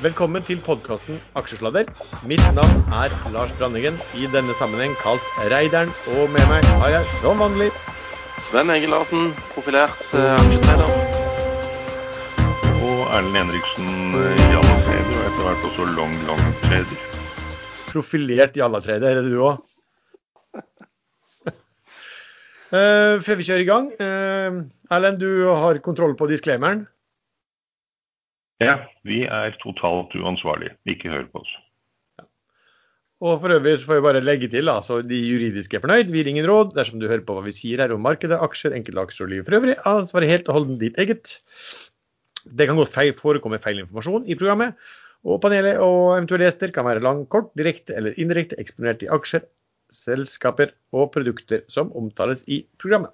Velkommen til podkasten Aksjesladder. Mitt navn er Lars Brandingen, i denne sammenheng kalt Reideren. Og med meg har jeg som vanlig Sven Egil Larsen, profilert eh, aksjetrader. Og Erlend Henriksen, jallatrader, og etter hvert også Long Long Trader. profilert jallatrader, er det du òg? Uh, før vi kjører i gang, uh, Erlend, du har kontroll på disclaimeren. Ja, vi er totalt uansvarlige. Ikke hør på oss. Og for øvrig så får vi bare legge til, altså de juridiske er fornøyd. Vi gir ingen råd dersom du hører på hva vi sier her om markedet, aksjer, enkeltaksjer og livet for øvrig. Ansvaret helt og holdent ditt eget. Det kan godt feil, forekomme feilinformasjon i programmet. Og panelet og eventuelle gjester kan være lang, kort, direkte eller indirekte eksponert i aksjer, selskaper og produkter som omtales i programmet.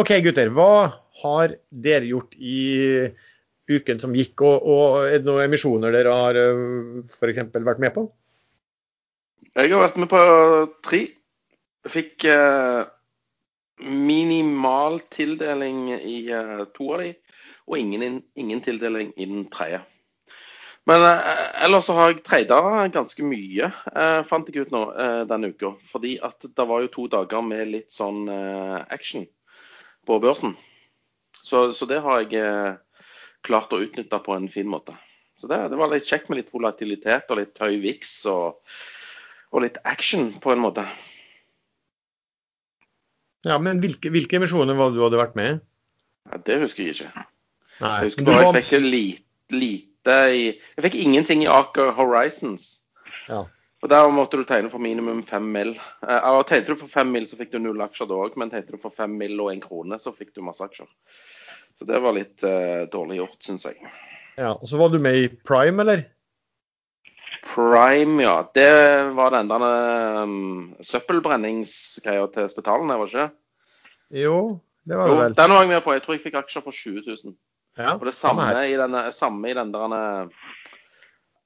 OK, gutter. Hva har dere gjort i uken som gikk, og, og er det noen emisjoner dere har f.eks. vært med på? Jeg har vært med på tre. Fikk eh, minimal tildeling i eh, to av de, og ingen, ingen tildeling i den tredje. Men eh, ellers så har jeg treida ganske mye, eh, fant jeg ut nå eh, denne uka. Fordi at det var jo to dager med litt sånn eh, action på børsen. Så, så det har jeg eh, klart å utnytte på en fin måte. Så det, det var litt kjekt med litt volatilitet og litt høy viks og, og litt action på en måte. Ja, men hvilke, hvilke emisjoner var det du hadde vært med i? Ja, det husker jeg ikke. Nei, Jeg husker bare var- jeg fikk lite, lite i Jeg fikk ingenting i Aker Horizons. Ja. Og Der måtte du tegne for minimum fem mill. Eh, Tegnte du for fem mill, så fikk du null aksjer da òg, men tegnte du for fem mill og en krone, så fikk du masse aksjer. Så det var litt uh, dårlig gjort, syns jeg. ja. Og så var du med i Prime, eller? Prime, ja. Det var den der um, søppelbrenningsgreia til spitalene, var det ikke? Jo, det var det vel. Jo, den var jeg med på. Jeg tror jeg fikk aksjer for 20 000. Ja, Og det samme samme i den, samme i den der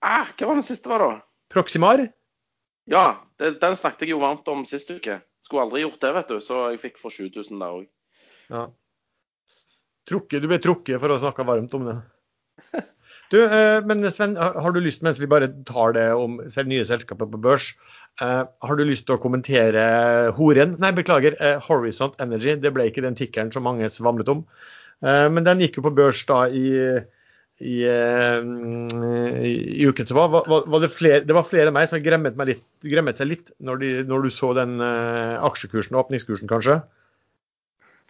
ah, Hva var den siste, var da? Proximar? Ja, det, den snakket jeg jo varmt om sist uke. Skulle aldri gjort det, vet du. Så jeg fikk for 7000 der òg. Ja. Trukket, du ble trukket for å snakke varmt om det. Du, eh, men Sven, har du lyst, mens vi bare tar det om nye selskaper på børs, eh, har du lyst til å kommentere Horen? Nei, beklager, eh, Horizont Energy. Det ble ikke den tikkeren som mange svamlet om. Men den gikk jo på børs da i, i, i, i uken som var. Var, det, flere, det var flere enn meg som gremmet, litt, gremmet seg litt når, de, når du så den aksjekursen, åpningskursen kanskje?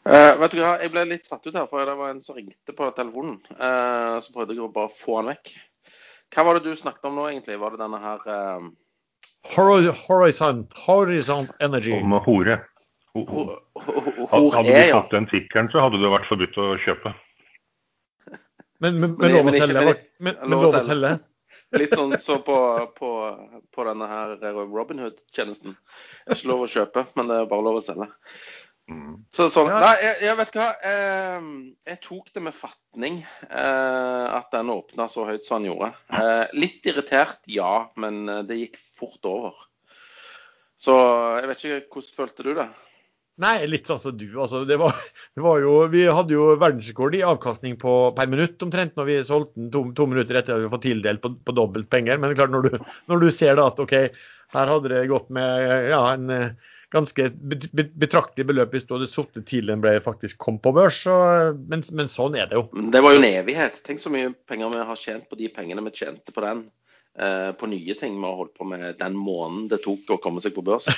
Eh, vet du hva, jeg ble litt satt ut her, for det var en som ringte på telefonen. Uh, så prøvde jeg å bare få han vekk. Hva var det du snakket om nå, egentlig? Var det denne her uh... Horizon, Horizont, Horizont Energy. Om hore. Ho- ho- ho- ho- Hadde du fått den tikkeren, så hadde det vært forbudt å kjøpe. Men, men, men Men- lov å men selge? men lov å selge? Litt sånn så på, på, på denne her Robin Hood-tjenesten. Ikke lov å kjøpe, men det er bare lov å selge. Mm. Så, sånn, Nei, jeg, jeg vet hva. Eh, jeg tok det med fatning eh, at den åpna så høyt som den gjorde. Eh, litt irritert, ja, men eh, det gikk fort over. Så jeg vet ikke hvordan følte du det? Nei, litt sånn som du. Altså, det var, det var jo, vi hadde jo verdensrekord i avkastning på, per minutt omtrent når vi solgte den to, to minutter etter at vi fått tildelt på, på dobbelt penger. Men klart når du, når du ser da at OK, her hadde det gått med ja, en eh, ganske bet- bet- betraktelig beløp hvis du hadde sittet til den ble faktisk kom på børs. Så, men, men sånn er det jo. Det var jo en evighet. Tenk så mye penger vi har tjent på de pengene vi tjente på den. Eh, på nye ting vi har holdt på med den måneden det tok å komme seg på børs.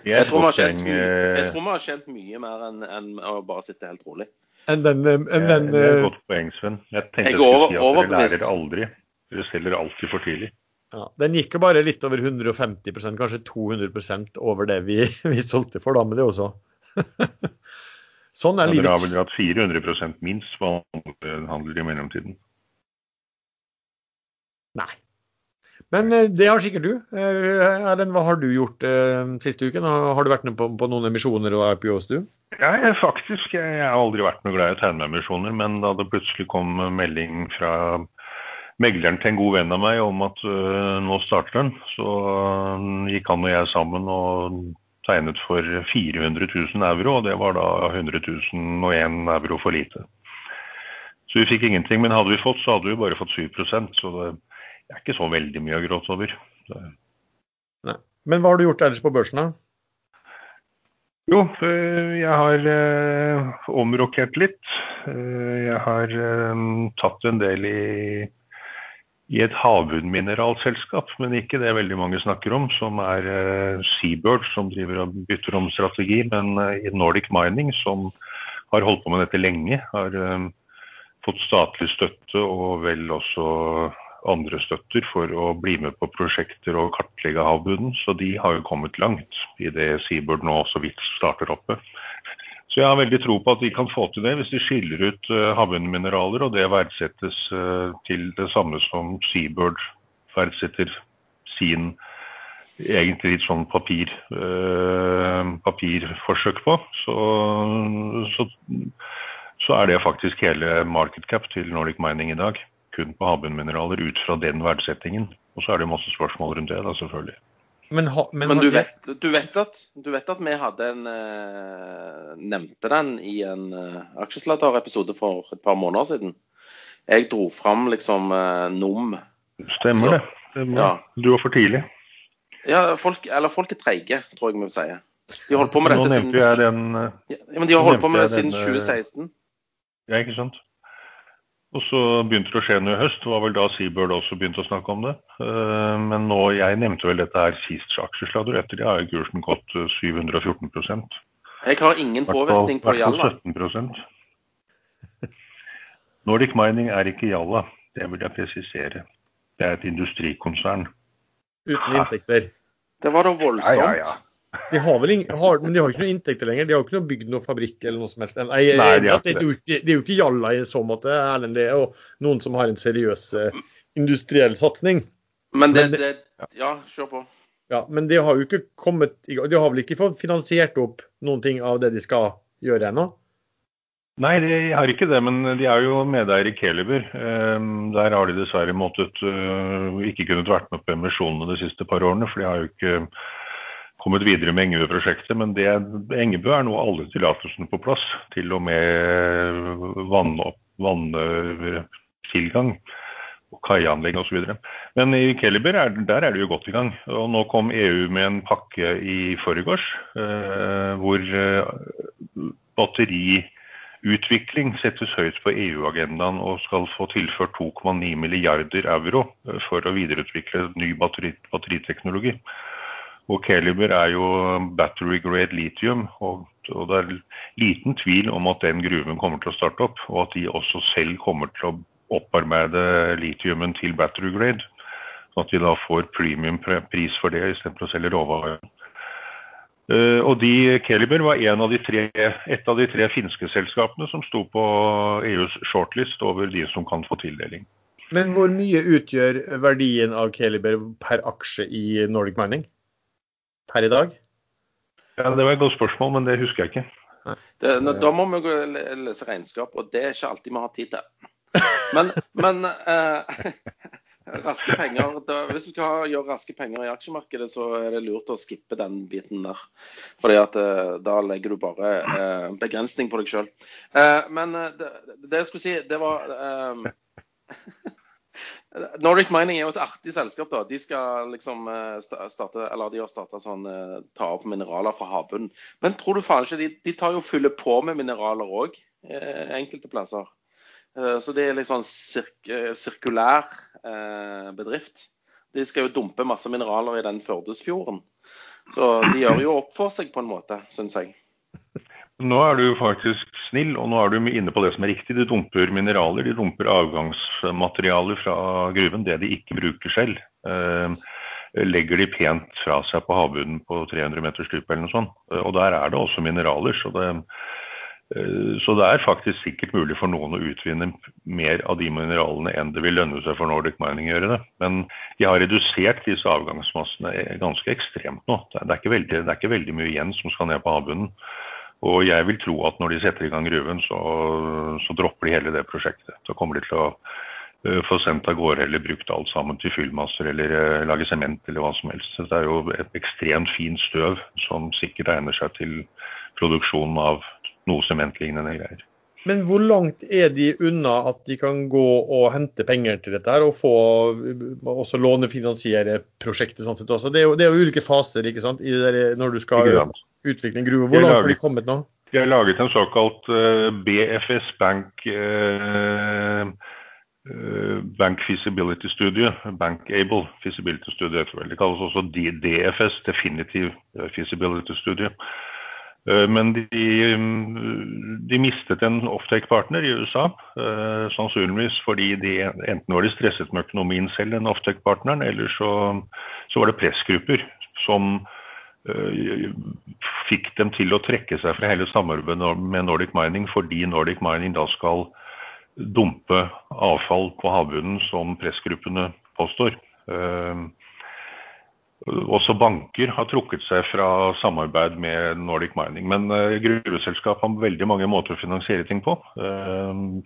Er Jeg tror vi har tjent, mye- jeg eh, tror vi har tjent mye mer enn en å bare sitte helt rolig. Enn den, en, en, den Det er et eh, godt poeng, Sven. Jeg tenkte Jeg jeg skulle si at dere lærer aldri. Dere selger alltid for tidlig. Ja, Den gikk jo bare litt over 150% kanskje 200% over det vi, vi solgte for, da. Men det også Sånn er Ja, dere har livet. vel hatt 400% minst andre handler i mellomtiden. Nei. Men eh, det har sikkert du. Eh, Erlend, hva har du gjort eh, siste uken? Har du vært med på, på noen emisjoner og IPOs, du? Ja, jeg, faktisk. Jeg, jeg har aldri vært noe glad i å tegne meg emisjoner, men da det plutselig kom melding fra megleren til en god venn av meg om at uh, nå starter den, så gikk han og jeg sammen og tegnet for 400 000 euro, og det var da 100 001 euro for lite. Så vi fikk ingenting. Men hadde vi fått, så hadde vi bare fått 7% så det er ikke så veldig mye å gråte over. Nei. Men hva har du gjort ellers på børsen, da? Jo, jeg har omrokert litt. Jeg har tatt en del i, i et havbunnmineralselskap, men ikke det veldig mange snakker om, som er eh, Seabird, som driver og bytter om strategi. Men eh, i Nordic Mining, som har holdt på med dette lenge, har fått statlig støtte og vel også andre støtter for å bli med på prosjekter og kartlegge havbunnen. Så de har jo kommet langt i det Seabird nå så vidt starter oppe. Så jeg har veldig tro på at de kan få til det hvis de skiller ut uh, havbunnmineraler, og det verdsettes uh, til det samme som Seabird verdsetter sin egentlig litt sånn papir, uh, papirforsøk på. Så, så så er det faktisk hele market cap til Nordic Mining i dag. Kun på havbunnmineraler ut fra den verdsettingen. Og så er det masse spørsmål rundt det, da, selvfølgelig. Men, ha, men, men du, vet, du, vet at, du, vet, at, vi hadde en eh, Nevnte den i en eh, aksjeslater-episode for et par måneder siden. Jeg dro fram liksom eh, NOM. Stemmer så, det. Stemmer. Ja. Du var for tidlig. Ja, folk, eller folk er treige, tror jeg vi vil si. De har holdt på med dette siden, den, ja, men de har holdt på med det siden 2016. Eh, ja, ikke sant. Og så begynte det å skje noe i høst. Det var vel da Seabird også begynte å snakke om det. Eh, men nå, jeg nevnte vel dette her sist aksjesladder. Etter det har kursen gått 714 eh, Jeg har ingen påvirkning på Jalla. 17 Nordic Mining er ikke Jalla, det vil jeg presisere. Det er et industrikonsern. Uten inntekter. Det var da voldsomt. Ja, ja, ja. De har vel ingen, har, men de har ikke noe inntekter lenger. De har ikke noe bygd noe fabrikk eller noe som helst. Nei, Nei de det, er jo, det er jo ikke jalla i så måte, Erlend. Det er jo noen som har en seriøs eh, industriell satsing. Men det, det, Ja, kjør på. Ja, Men de har jo ikke kommet i gang. De har vel ikke fått finansiert opp noen ting av det de skal gjøre ennå? Nei, de har ikke det, men de er jo medeier i Keliber. Um, der har de dessverre måttet uh, ikke kunnet vært med på emisjonene de siste par årene, for de har jo ikke kommet videre med Engebø-prosjektet. Men det, Engebø er nå alle tillatelsene på plass, til og med vanntilgang og kaianlegg osv. Men i Keliber er, der er det jo godt i gang. Og nå kom EU med en pakke i forgårs eh, hvor eh, batteriutvikling settes høyt på EU-agendaen og skal få tilført 2,9 milliarder euro eh, for å videreutvikle ny batteri, batteriteknologi. Og Caliber er jo battery grade lithium. Og, og, det er liten tvil om at den gruven kommer til å starte opp. Og at de også selv kommer til å opparbeide litiumen til battery grade. Sånn at de da får premiumpris for det istedenfor å selge råvarer. Uh, og de, Caliber var av tre, et av de tre finske selskapene som sto på EUs shortlist over de som kan få tildeling. Men hvor mye utgjør verdien av Caliber per aksje i Nordic Mining? Per i dag? Ja, Det var et godt spørsmål, men det husker jeg ikke. Det, da må vi gå lese regnskap, og det er ikke alltid vi har tid til. Men, men eh, raske penger, da, hvis du skal gjøre raske penger i aksjemarkedet, så er det lurt å skippe den biten der. Fordi at eh, da legger du bare eh, begrensning på deg sjøl. Eh, men eh, det, det, jeg skulle si, det var eh, Nordic Mining er jo et artig selskap. da. De skal liksom eh, starte, eller de har starta sånn eh, ta opp mineraler fra havbunnen. Men tror du faen ikke de, de tar jo fyller på med mineraler òg, eh, enkelte plasser. Så det er litt sånn sirk sirkulær bedrift. De skal jo dumpe masse mineraler i den Førdesfjorden. Så de gjør jo opp for seg på en måte, syns jeg. Nå er du faktisk snill, og nå er du inne på det som er riktig. De dumper mineraler, de dumper avgangsmaterialer fra gruven, det de ikke bruker selv. Eh, legger de pent fra seg på havbunnen på 300 meters dyp eller noe sånt. Og der er det også mineraler. Så det, eh, så det er faktisk sikkert mulig for noen å utvinne mer av de mineralene enn det vil lønne seg for Nordic Mining å gjøre det. Men de har redusert disse avgangsmassene ganske ekstremt nå. Det er ikke veldig, det er ikke veldig mye igjen som skal ned på havbunnen. Og jeg vil tro at når de setter i gang gruven, så, så dropper de hele det prosjektet. Så kommer de til å uh, få sendt av gårde eller brukt alt sammen til fyllmasser eller uh, lage sement eller hva som helst. Så det er jo et ekstremt fint støv som sikkert egner seg til produksjon av noe sementlignende greier. Men hvor langt er de unna at de kan gå og hente penger til dette her, og få også lånefinansiere prosjektet sånn sett også? Det er jo, det er jo ulike faser ikke sant, der, når du skal utvikle en gruve. Hvor langt har de kommet nå? De har laget en såkalt uh, BFS Bank uh, Bank Feasibility Studie, Bankable Feasibility Studio. det kalles også DFS, Definitive Feasibility Studie. Eh, men de, de, mistet en offtake-partner i USA, eh, sannsynligvis fordi de enten var de stresset med økonomien selv, den offtake-partneren, eller så, så, var det pressgrupper som fikk dem til å trekke seg fra hele samarbeidet med Nordic Mining, fordi Nordic Mining da skal dumpe avfall på havbunnen, som pressgruppene påstår. Uh, også banker har trukket seg fra samarbeid med Nordic Mining. Men uh, gruveselskap har veldig mange måter å finansiere ting på.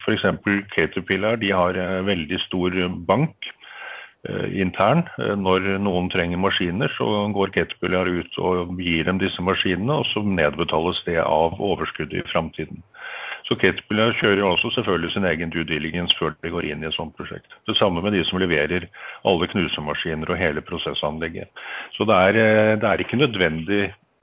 F.eks. Caterpillar de har veldig stor bank intern. Uh, når noen trenger maskiner, så går Caterpillar ut og gir dem disse maskinene, og så nedbetales det av overskuddet i framtiden. Så Caterpillar kjører også selvfølgelig sin egen due diligence før de går inn i et sånt prosjekt. Det samme med de som leverer alle knusemaskiner og hele prosessanlegget. Så det er, eh, det er ikke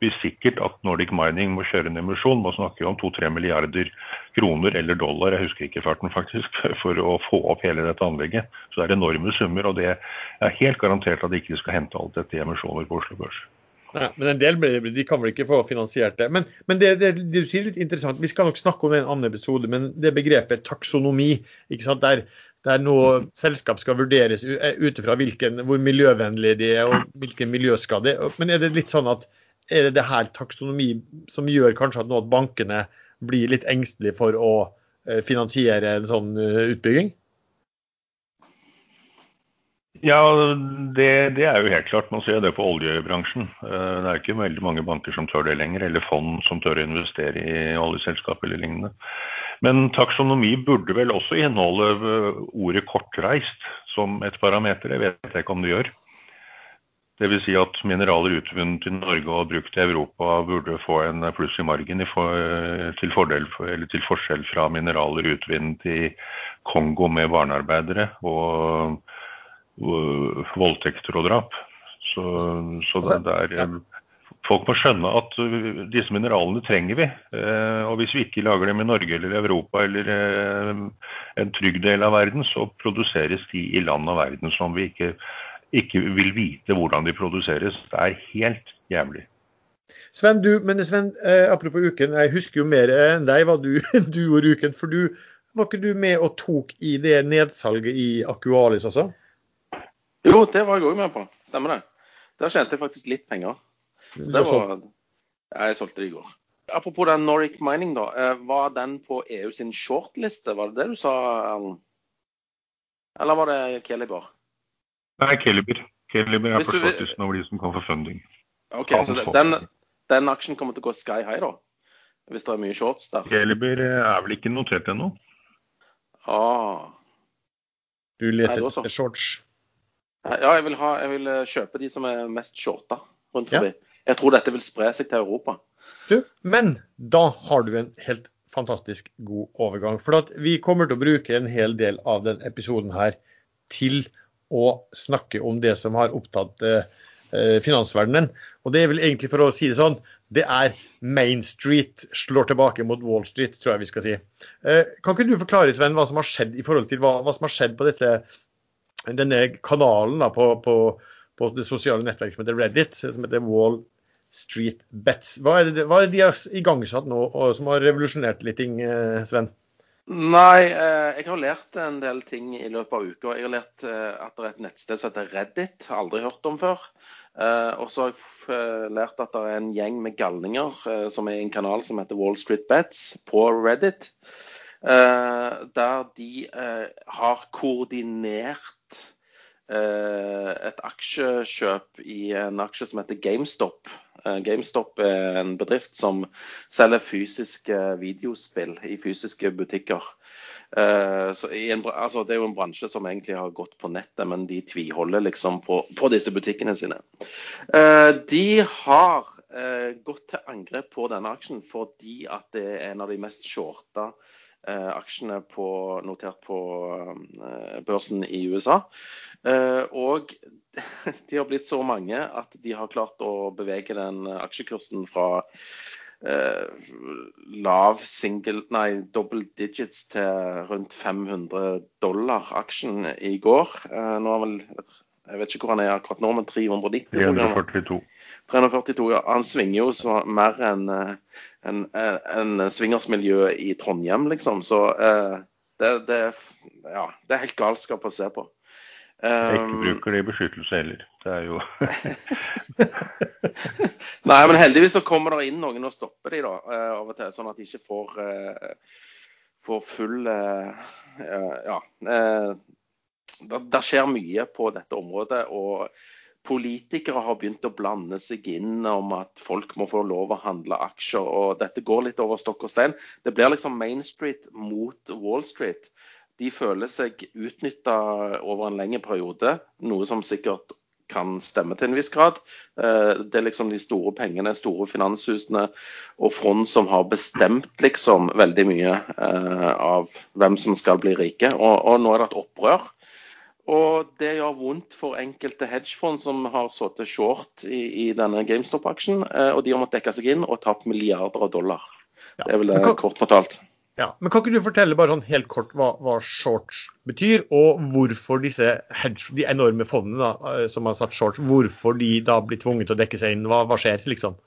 nødvendigvis sikkert at Nordic Mining må kjøre en emisjon. Man snakker jo om 2-3 milliarder kroner eller dollar, jeg husker ikke farten faktisk, for å få opp hele dette anlegget. Så det er enorme summer, og det er helt garantert at de ikke skal hente alt dette i emisjoner på Oslo Børs. Nei, men en del de kan vel ikke få finansiert det. Men, men det, det, det, du sier litt interessant, vi skal nok snakke om det i en annen episode, men det begrepet taksonomi, ikke sant? Der, der noe selskap skal vurderes eh, ut ifra hvor miljøvennlig de er og hvilken miljøskade. Men er det litt sånn at er det det her taksonomi som gjør kanskje at nå at bankene blir litt engstelige for å eh, finansiere en sånn eh, utbygging? Ja, det, det, er jo helt klart. Man ser det på oljebransjen. Eh, det er ikke veldig mange banker som tør det lenger, eller fond som tør å investere i oljeselskap eller lignende. Men taksonomi burde vel også inneholde eh, ordet 'kortreist' som et parameter. Jeg vet ikke om det gjør. Dvs. Si at mineraler utvunnet i Norge og brukt i Europa burde få en pluss i margen til, fordel, til forskjell fra mineraler utvunnet i Kongo med barnearbeidere og voldtekter og drap. Så, så det, det er eh, Folk må skjønne at disse mineralene trenger vi. Uh, og hvis vi ikke lager dem i Norge eller Europa eller uh, en trygg del av verden, så produseres de i land og verden som vi ikke, ikke vil vite hvordan de produseres. Det er helt jævlig. Sven, du, men Sven, apropos uken, jeg husker jo mer enn deg hva du, du gjorde uken. For du, var ikke du med og tok i det nedsalget i Akualis også? Jo, det var jeg òg med på. Stemmer det. Der tjente jeg faktisk litt penger. Så det var ja, Jeg solgte det i går. Apropos den Nordic Mining, da. Eh, var den på EU sin shortliste? Var det det du sa, Erlend? Eller var det Keliber? Nei, Caliber. Caliber er shortlisten over de som kan få funding. Ok, Så den, den, aksjen kommer til å gå sky high, da? Hvis det er mye shorts der? Caliber er vel ikke notert ennå? Ah. Du leter etter shorts? Ja, jeg vil, ha, jeg vil, eh, kjøpe de som er mest shorta rundt forbi. Ja. Jeg tror dette vil spre seg til Europa. Du, men da har du en helt fantastisk god overgang. For vi kommer til å bruke en hel del av den episoden her til å snakke om det som har opptatt eh, eh finansverdenen. Og det er vel egentlig for å si det sånn, det er Main Street slår tilbake mot Wall Street, tror jeg vi skal si. Eh, kan ikke du forklare, Sven, hva som har skjedd i forhold til hva, hva som har skjedd på dette denne kanalen da, på, på, på, det sosiale nettverket som heter Reddit, som heter Wall Street Bets. Hva er det, hva er det de har igangsatt nå og som har revolusjonert litt ting, eh, Sven? Nei, eh, jeg har lært en del ting i løpet av uka. Jeg har lært eh, at det er et nettsted som heter Reddit. Aldri hørt om før. Og så har jeg lært at det er en gjeng med galninger som er i en kanal som heter Wall Street Bets på Reddit. Der de har koordinert Eh, et aksjekjøp i en aksje som heter GameStop. Eh, GameStop er en bedrift som selger fysiske videospill i fysiske butikker. Eh, en, altså det er jo en bransje som egentlig har gått på nettet, men de tviholder liksom på, på disse butikkene sine. De har gått til angrep på denne aksjen fordi at det er en av de mest shorta eh, aksjene på, notert på eh, børsen i USA. Eh, og de har blitt så mange at de har klart å bevege den aksjekursen fra eh, lav single, nei, double digits til rundt 500 dollar aksjen i går. Eh, nå er vel, jeg vet ikke hvor han er akkurat nå, men 390. 342. 342, ja. Han svinger jo så mer enn en, en swingersmiljøet i Trondheim, liksom. Så eh, det, det, ja, det er helt galskap å se på. Jeg ikke bruker det i beskyttelse heller. Det er jo Nei, men heldigvis så kommer det inn noen og stopper de da, eh, av og til, sånn at de ikke får, får full Ja. Det skjer mye på dette området. og Politikere har begynt å blande seg inn om at folk må få lov å handle aksjer. og Dette går litt over stokk og stein. Det blir liksom Main Street mot Wall Street de føler seg utnytta over en lengre periode, noe som sikkert kan stemme til en viss grad. Eh, det er liksom de store pengene, store finanshusene og fond som har bestemt liksom veldig mye eh, av hvem som skal bli rike. Og, og nå er det et opprør. Og det gjør vondt for enkelte hedgefond som har sittet short i, i denne GameStop-aksjen. Eh, og de har måttet dekke seg inn og tapt milliarder av dollar. Ja. Det er vel det kort fortalt. Ja, men Kan ikke du fortelle bare sånn helt kort hva, hva shorts betyr, og hvorfor disse hedge, de enorme fondene da, eh, som har satt shorts, hvorfor de da blir tvunget til å dekke seg inn? Hva, hva skjer, liksom?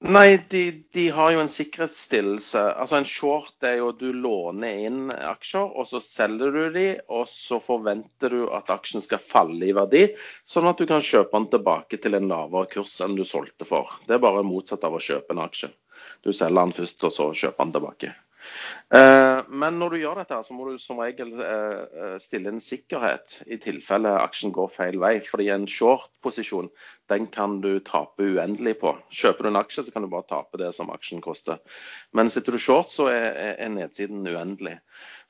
Nei, de, de, har jo en sikkerhetsstillelse. Altså En short er jo at du låner inn aksjer, og så selger du de, og så forventer du at aksjen skal falle i verdi, sånn at du kan kjøpe den tilbake til en lavere kurs enn du solgte for. Det er bare motsatt av å kjøpe en aksje. Du selger den først, og så kjøper den tilbake. Eh, men når du gjør dette, så må du som regel eh, eh, stille en sikkerhet i tilfelle aksjen går feil vei. Fordi en short-posisjon den kan du tape uendelig på. Kjøper du en aksje, så kan du bare tape det som aksjen koster. Men sitter du short, så er nedsiden uendelig.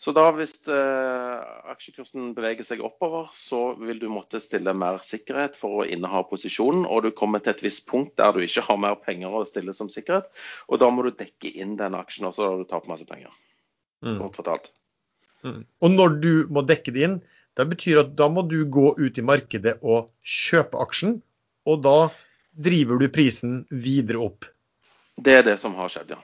Så da hvis aksjekursen beveger seg oppover, så vil du måtte stille mer sikkerhet for å inneha posisjonen. Og du kommer til et visst punkt der du ikke har mer penger å stille som sikkerhet. Og da må du dekke inn den aksjen, og da du taper masse penger mm. kort fortalt. Mm. Og når du må dekke det inn, det betyr at da må du gå ut i markedet og kjøpe aksjen, og da driver du prisen videre opp. Det er det som har skjedd, ja.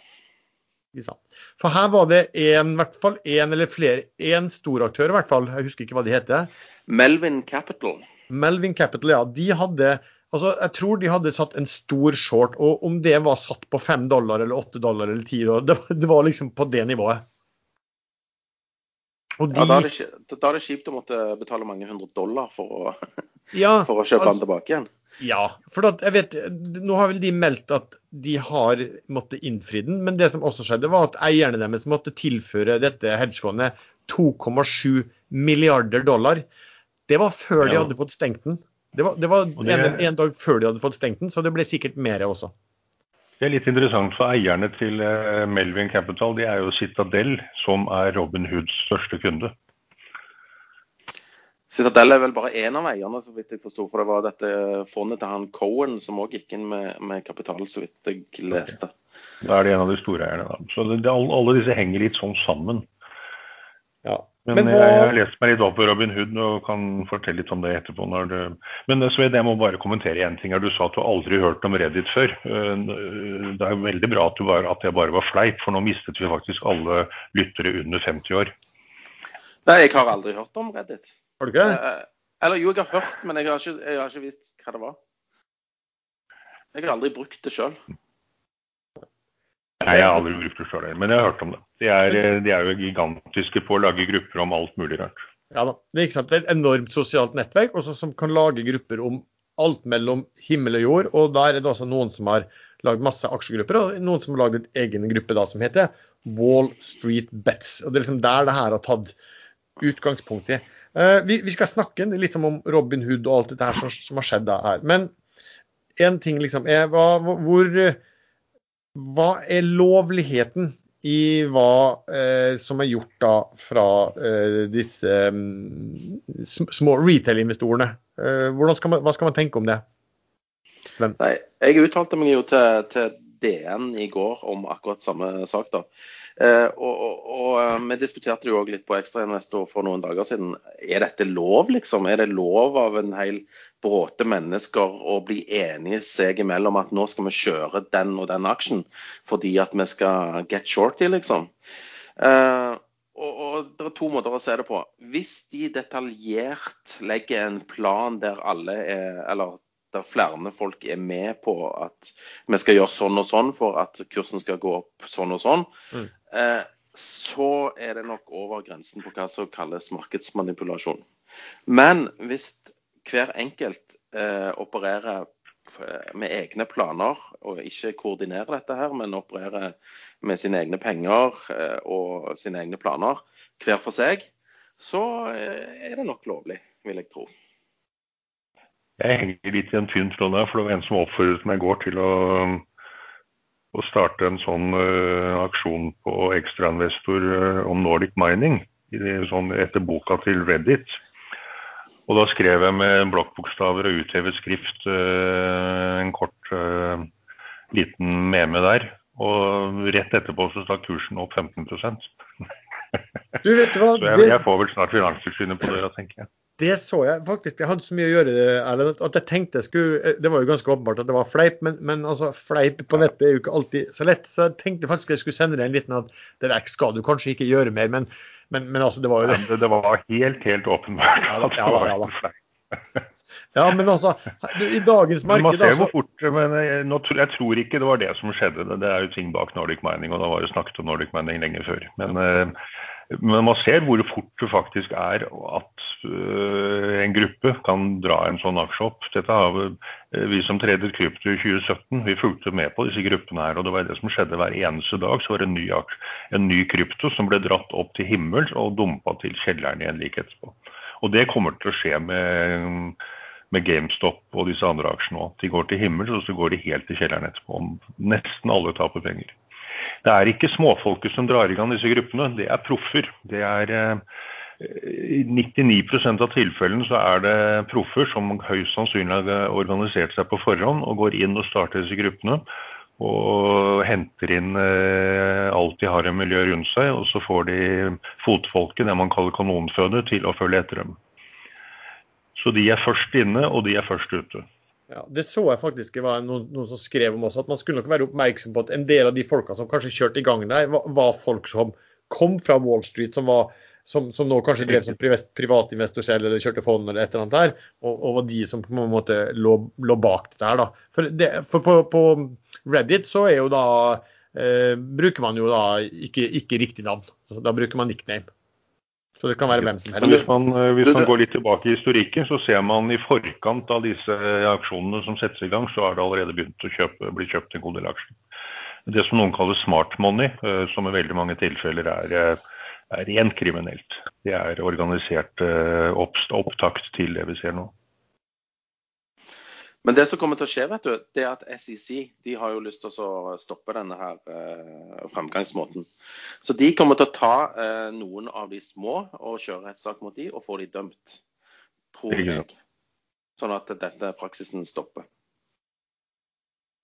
For her var det en, hvert fall en eller flere, en stor aktør i hvert fall, jeg husker ikke hva de heter. Melvin Capital. Melvin Capital, ja. De hadde altså Jeg tror de hadde satt en stor short, og om det var satt på fem dollar eller åtte dollar eller ti dollar, det, det var liksom på det nivået. De... Ja, da er, det, da er, det, kjipt å måtte betale mange hundre dollar for å, ja, for å kjøpe altså, den tilbake igjen. Ja, for jeg vet, nå har vel de meldt at de har måttet innfri den, men det som også skjedde, var at eierne deres måtte tilføre dette hedgefondet 2,7 milliarder dollar. Det var før ja. de hadde fått stengt den. Det var, det var det... En, en, dag før de hadde fått stengt den, så det ble sikkert mer også. Det er litt interessant for eierne til eh, Melvin Capital. De er jo Citadel, som er Robin Hoods største kunde. Citadel er vel bare én av eierne, så vidt jeg forsto. For det var dette fondet til han Cohen som òg gikk inn med, med, kapital, så vidt jeg leste. Okay. Da er det en av de store eierne, da. Så det, alle disse henger litt sånn sammen. Ja. Men, men hva... jeg har lest meg litt opp på Robin Hood og kan fortelle litt om det etterpå. Det... Men Sved, jeg må bare kommentere én ting. Du sa at du aldri hørt om Reddit før. Eh, det er veldig bra at, var, at jeg bare var fleip, for nå mistet vi faktisk alle lyttere under 50 år. Nei, jeg har aldri hørt om Reddit. Har du ikke? Eh, eller jo, jeg har hørt, men jeg har ikke, jeg har ikke visst hva det var. Jeg har aldri brukt det sjøl. Nei, jeg har aldri brukt det sjøl, men jeg har hørt om det. De er, de er, jo gigantiske på å lage grupper om alt mulig rart. Ja da. Det er, ikke sant? det er et enormt sosialt nettverk også, som kan lage grupper om alt mellom himmel og jord. Og da er det altså noen som har lagd masse aksjegrupper, og noen som har lagd en egen gruppe da, som heter Wall Street Bets. Og Det er liksom der det her har tatt utgangspunkt i. Uh, vi, vi, skal snakke litt om Robin Hood og alt dette her som, som har skjedd her. Men én ting liksom er hva, hvor hva er lovligheten i hva eh, som er gjort da fra eh, disse um, små retail-investorene? Eh, hva skal man tenke om det? Sven? Nei, jeg uttalte meg jo til, til DN i går om akkurat samme sak. da. Eh, og, og, og eh, Vi diskuterte jo også litt på Ekstrainvestor for noen dager siden. Er dette lov, liksom? Er det lov av en hel bråte mennesker å bli enige seg imellom at nå skal vi kjøre den og den aksjen fordi at vi skal get shorty, liksom? Eh, og, og, Det er to måter å se det på. Hvis de detaljert legger en plan der alle er, eller der flere folk er med på at vi skal gjøre sånn og sånn for at kursen skal gå opp sånn og sånn, mm. Eh, så er det nok over grensen på hva som kalles markedsmanipulasjon. Men hvis hver enkelt eh, opererer eh, med egne planer og ikke koordinerer dette her, men opererer med sine egne penger og sine egne planer hver for seg, så er det nok lovlig, vil jeg tro. Jeg henger litt i en tynn tråd der, for det var en som oppfordret meg i går til å, å starte en sånn uh, aksjon på ekstrainvestor uh, om Nordic Mining, i, sånn, etter boka til Reddit. Og da skrev jeg med blokkbokstaver og uthevet skrift uh, en kort liten meme der. Og rett etterpå så stakk kursen opp 15 du vet hva, Så jeg, jeg får vel snart Finanstilsynet på døra, tenker jeg. Det så jeg faktisk. Jeg hadde så mye å gjøre Erlend, at jeg tenkte jeg skulle Det var jo ganske åpenbart at det var fleip, men, men altså, fleip på nettet er jo ikke alltid så lett. Så jeg tenkte faktisk jeg skulle sende deg en liten at det der skal du kanskje ikke gjøre mer, men, men, men altså, det var jo det. Det, det var helt, helt åpenbart at det var ja, fleip. Ja, men altså, i dagens marked altså... fort, men jeg, jeg, tror ikke det var det som skjedde. Det er jo ting bak Nordic Mining, og da var det snakket om Nordic Mining lenge før. Men eh, men man ser hvor fort det faktisk er at uh, en gruppe kan dra en sånn aksje opp. Dette har uh, vi som tredet krypto i 2017, vi fulgte med på disse gruppene her. og Det var det som skjedde hver eneste dag. Så var det en ny, en ny krypto som ble dratt opp til himmels og dumpa til kjelleren igjen like etterpå. Og det kommer til å skje med, med GameStop og disse andre aksjene òg. De går til himmels, og så går de helt til kjelleren etterpå. Nesten alle taper penger. Det er ikke småfolket som drar i gang disse gruppene, det er proffer. Det er eh, i 99% av tilfellene så er det proffer som høyst sannsynlig har organisert seg på forhånd og går inn og starter disse gruppene. Og henter inn eh, alt de har i miljø rundt seg, og så får de fotfolket, det man kaller kanonføde, til å følge etter dem. Så de er først inne, og de er først ute. Ja, Det så jeg faktisk det var noen, noen, som skrev om også, at man skulle nok være oppmerksom på at en del av de folka som kanskje kjørte i gang der, var, var folk som kom fra Wall Street, som, var, som, som nå kanskje drev som privatinvestor selv eller kjørte fond eller et eller annet der, og, og var de som på en måte lå, lå bak dette her. da. For, det, for på, på, Reddit så er jo da eh, bruker man jo da ikke, ikke riktig navn. Da bruker man nickname. Så det kan være hvem som helst. Hvis man, eh, hvis man går litt tilbake i historikken, så ser man i forkant av disse aksjonene som settes i gang, så har det allerede begynt å kjøpe, bli kjøpt en god del aksjer. Det som noen kaller smart money, eh, som i veldig mange tilfeller er, eh, er rent kriminelt. Det er organisert opptakt til det vi ser nå. Men det som kommer til å skje, vet du, det er at SEC de har jo lyst til å stoppe denne her eh, fremgangsmåten. Så de kommer til å ta eh, noen av de små og kjøre rettssak mot de og få de dømt. Tror jeg. Sånn at dette praksisen stopper.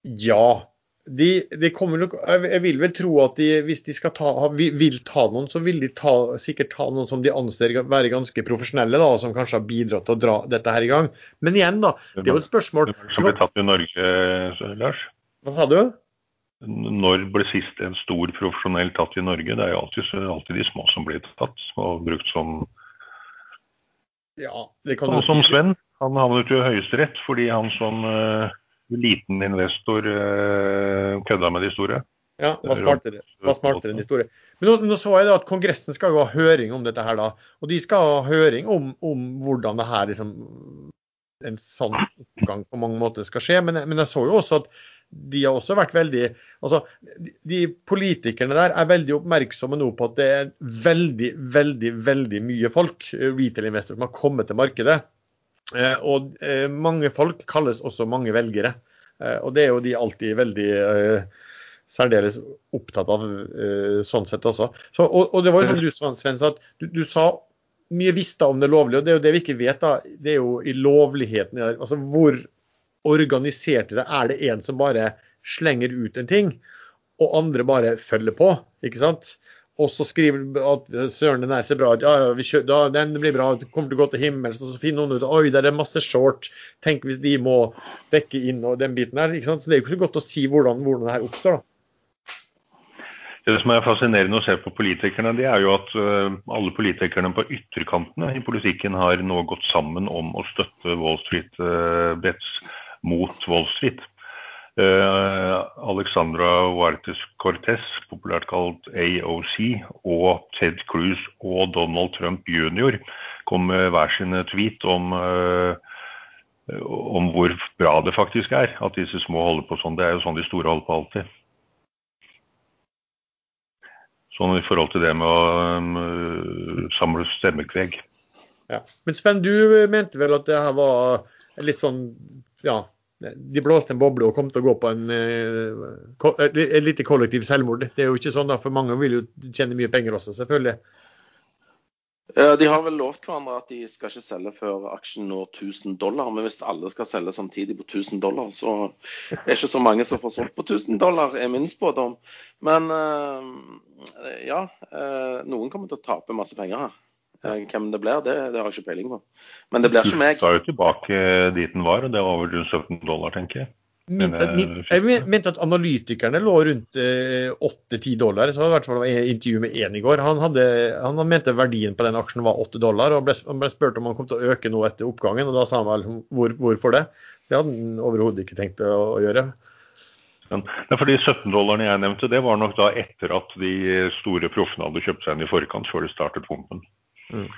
Ja, de, de nok, jeg vil vel tro at de, hvis de skal ta, vil ta noen, så vil de ta, sikkert ta noen som de anser være ganske profesjonelle, da, som kanskje har bidratt til å dra dette her i gang. Men igjen, da. Det er jo et spørsmål Som ble tatt i Norge, Lars? Hva sa du? Når ble sist en stor profesjonell tatt i Norge? Det er jo alltid, alltid de små som blir tatt og brukt som ja, det kan du si. som Sven. Han havnet jo i Høyesterett fordi han som uh, liten investor uh, kødda med de store. Ja, var smartere, var smartere enn de store. Men nå, nå, så jeg da at Kongressen skal jo ha høring om dette her, da. Og de skal ha høring om, om hvordan det her liksom en sånn oppgang på mange måter skal skje. Men, men, jeg så jo også at de har også vært veldig altså de, de politikerne der er veldig oppmerksomme nå på at det er veldig, veldig, veldig mye folk, retail-investorer, som har kommet til markedet. Eh, og eh, mange folk kalles også mange velgere. Eh, og det er jo de alltid veldig særdeles opptatt av sånn sett også. Så, og, og, det var jo som du Sven, at du, du, sa mye visste om det lovlige, og det er jo det vi ikke vet. da, Det er jo i lovligheten. altså Hvor organisert det er det en som bare slenger ut en ting, og andre bare følger på. ikke sant? Og så skriver at søren, den er så bra ja, ja, kjører, da, den blir bra, Den kommer til å gå til himmels. Og så finner noen ut oi, der er masse short, tenk hvis de må dekke inn og den biten her. ikke sant? Så det er jo ikke så godt å si hvordan, hvordan det her oppstår. da. Det som er fascinerende å se på politikerne, det er jo at uh, alle politikerne på ytterkantene i politikken har nå gått sammen om å støtte Wall Street-bets uh, mot Wall Street. Uh, Alexandra Huartes Cortez, populært kalt AOC, og Ted Cruz og Donald Trump jr. kom med hver sine tweet om, om hvor bra det faktisk er at disse små holder på sånn. Det er jo sånn de store holder på alltid. Sånn i forhold til det med å um, samle stemmekveg. Ja. Men Sven, du mente vel at det her var litt sånn ja, de blåste en boble og kom til å gå på en, et, et lite kollektiv selvmord. Det er jo ikke sånn, da, for mange vil jo tjene mye penger også, selvfølgelig. De har vel lovt hverandre at de skal ikke selge før aksjen når 1000 dollar. Men hvis alle skal selge samtidig på 1000 dollar, så er det ikke så mange som får solgt på 1000 dollar, er min spådom. Men eh, ja, eh, noen kommer til å tape masse penger her. Eh, hvem det blir, det, det har jeg ikke peiling på. Men det blir ikke meg. Du skal jo tilbake dit den var, og det var over rundt 17 dollar, tenker jeg. Min, min, jeg mente at analytikerne lå rundt eh, 8-10 dollar. så var i hvert fall et intervju med én i går. Han, hadde, han, mente verdien på den aksjen var 8 dollar, og ble, ble, spurt om han kom til å øke noe etter oppgangen. og Da sa han vel hvor, hvorfor det. Det hadde han overhodet ikke tenkt å, å gjøre. Ja, for De 17 dollarene jeg nevnte, det var nok da etter at de store proffene hadde kjøpt seg inn i forkant, før de startet pumpen. Mm.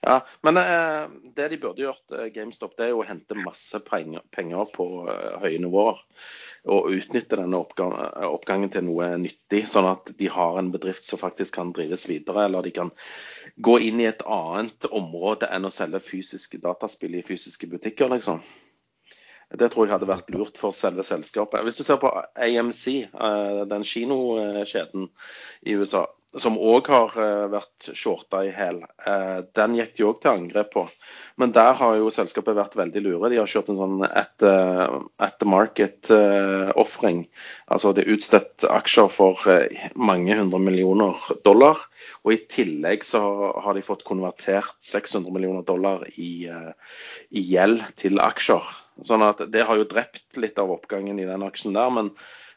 Ja, men eh, det de burde gjort, eh, GameStop, det er jo å hente masse penger, penger på eh, høye nivåer. Og utnytte denne oppgang, oppgangen til noe nyttig, sånn at de har en bedrift som faktisk kan drives videre. Eller de kan gå inn i et annet område enn å selge fysiske dataspill i fysiske butikker, liksom. Det tror jeg hadde vært lurt for selve selskapet. Hvis du ser på AMC, eh, den kinokjeden i USA, som òg har eh, vært shorta i hæl. Eh, den gikk de òg til angrep på. Men der har jo selskapet vært veldig lure. De har kjørt en sånn at, at the market-ofring. Altså det er utstedt aksjer for mange hundre millioner dollar. Og i tillegg så har de fått konvertert 600 millioner dollar i, i gjeld til aksjer. Sånn at det har jo drept litt av oppgangen i den aksjen der. men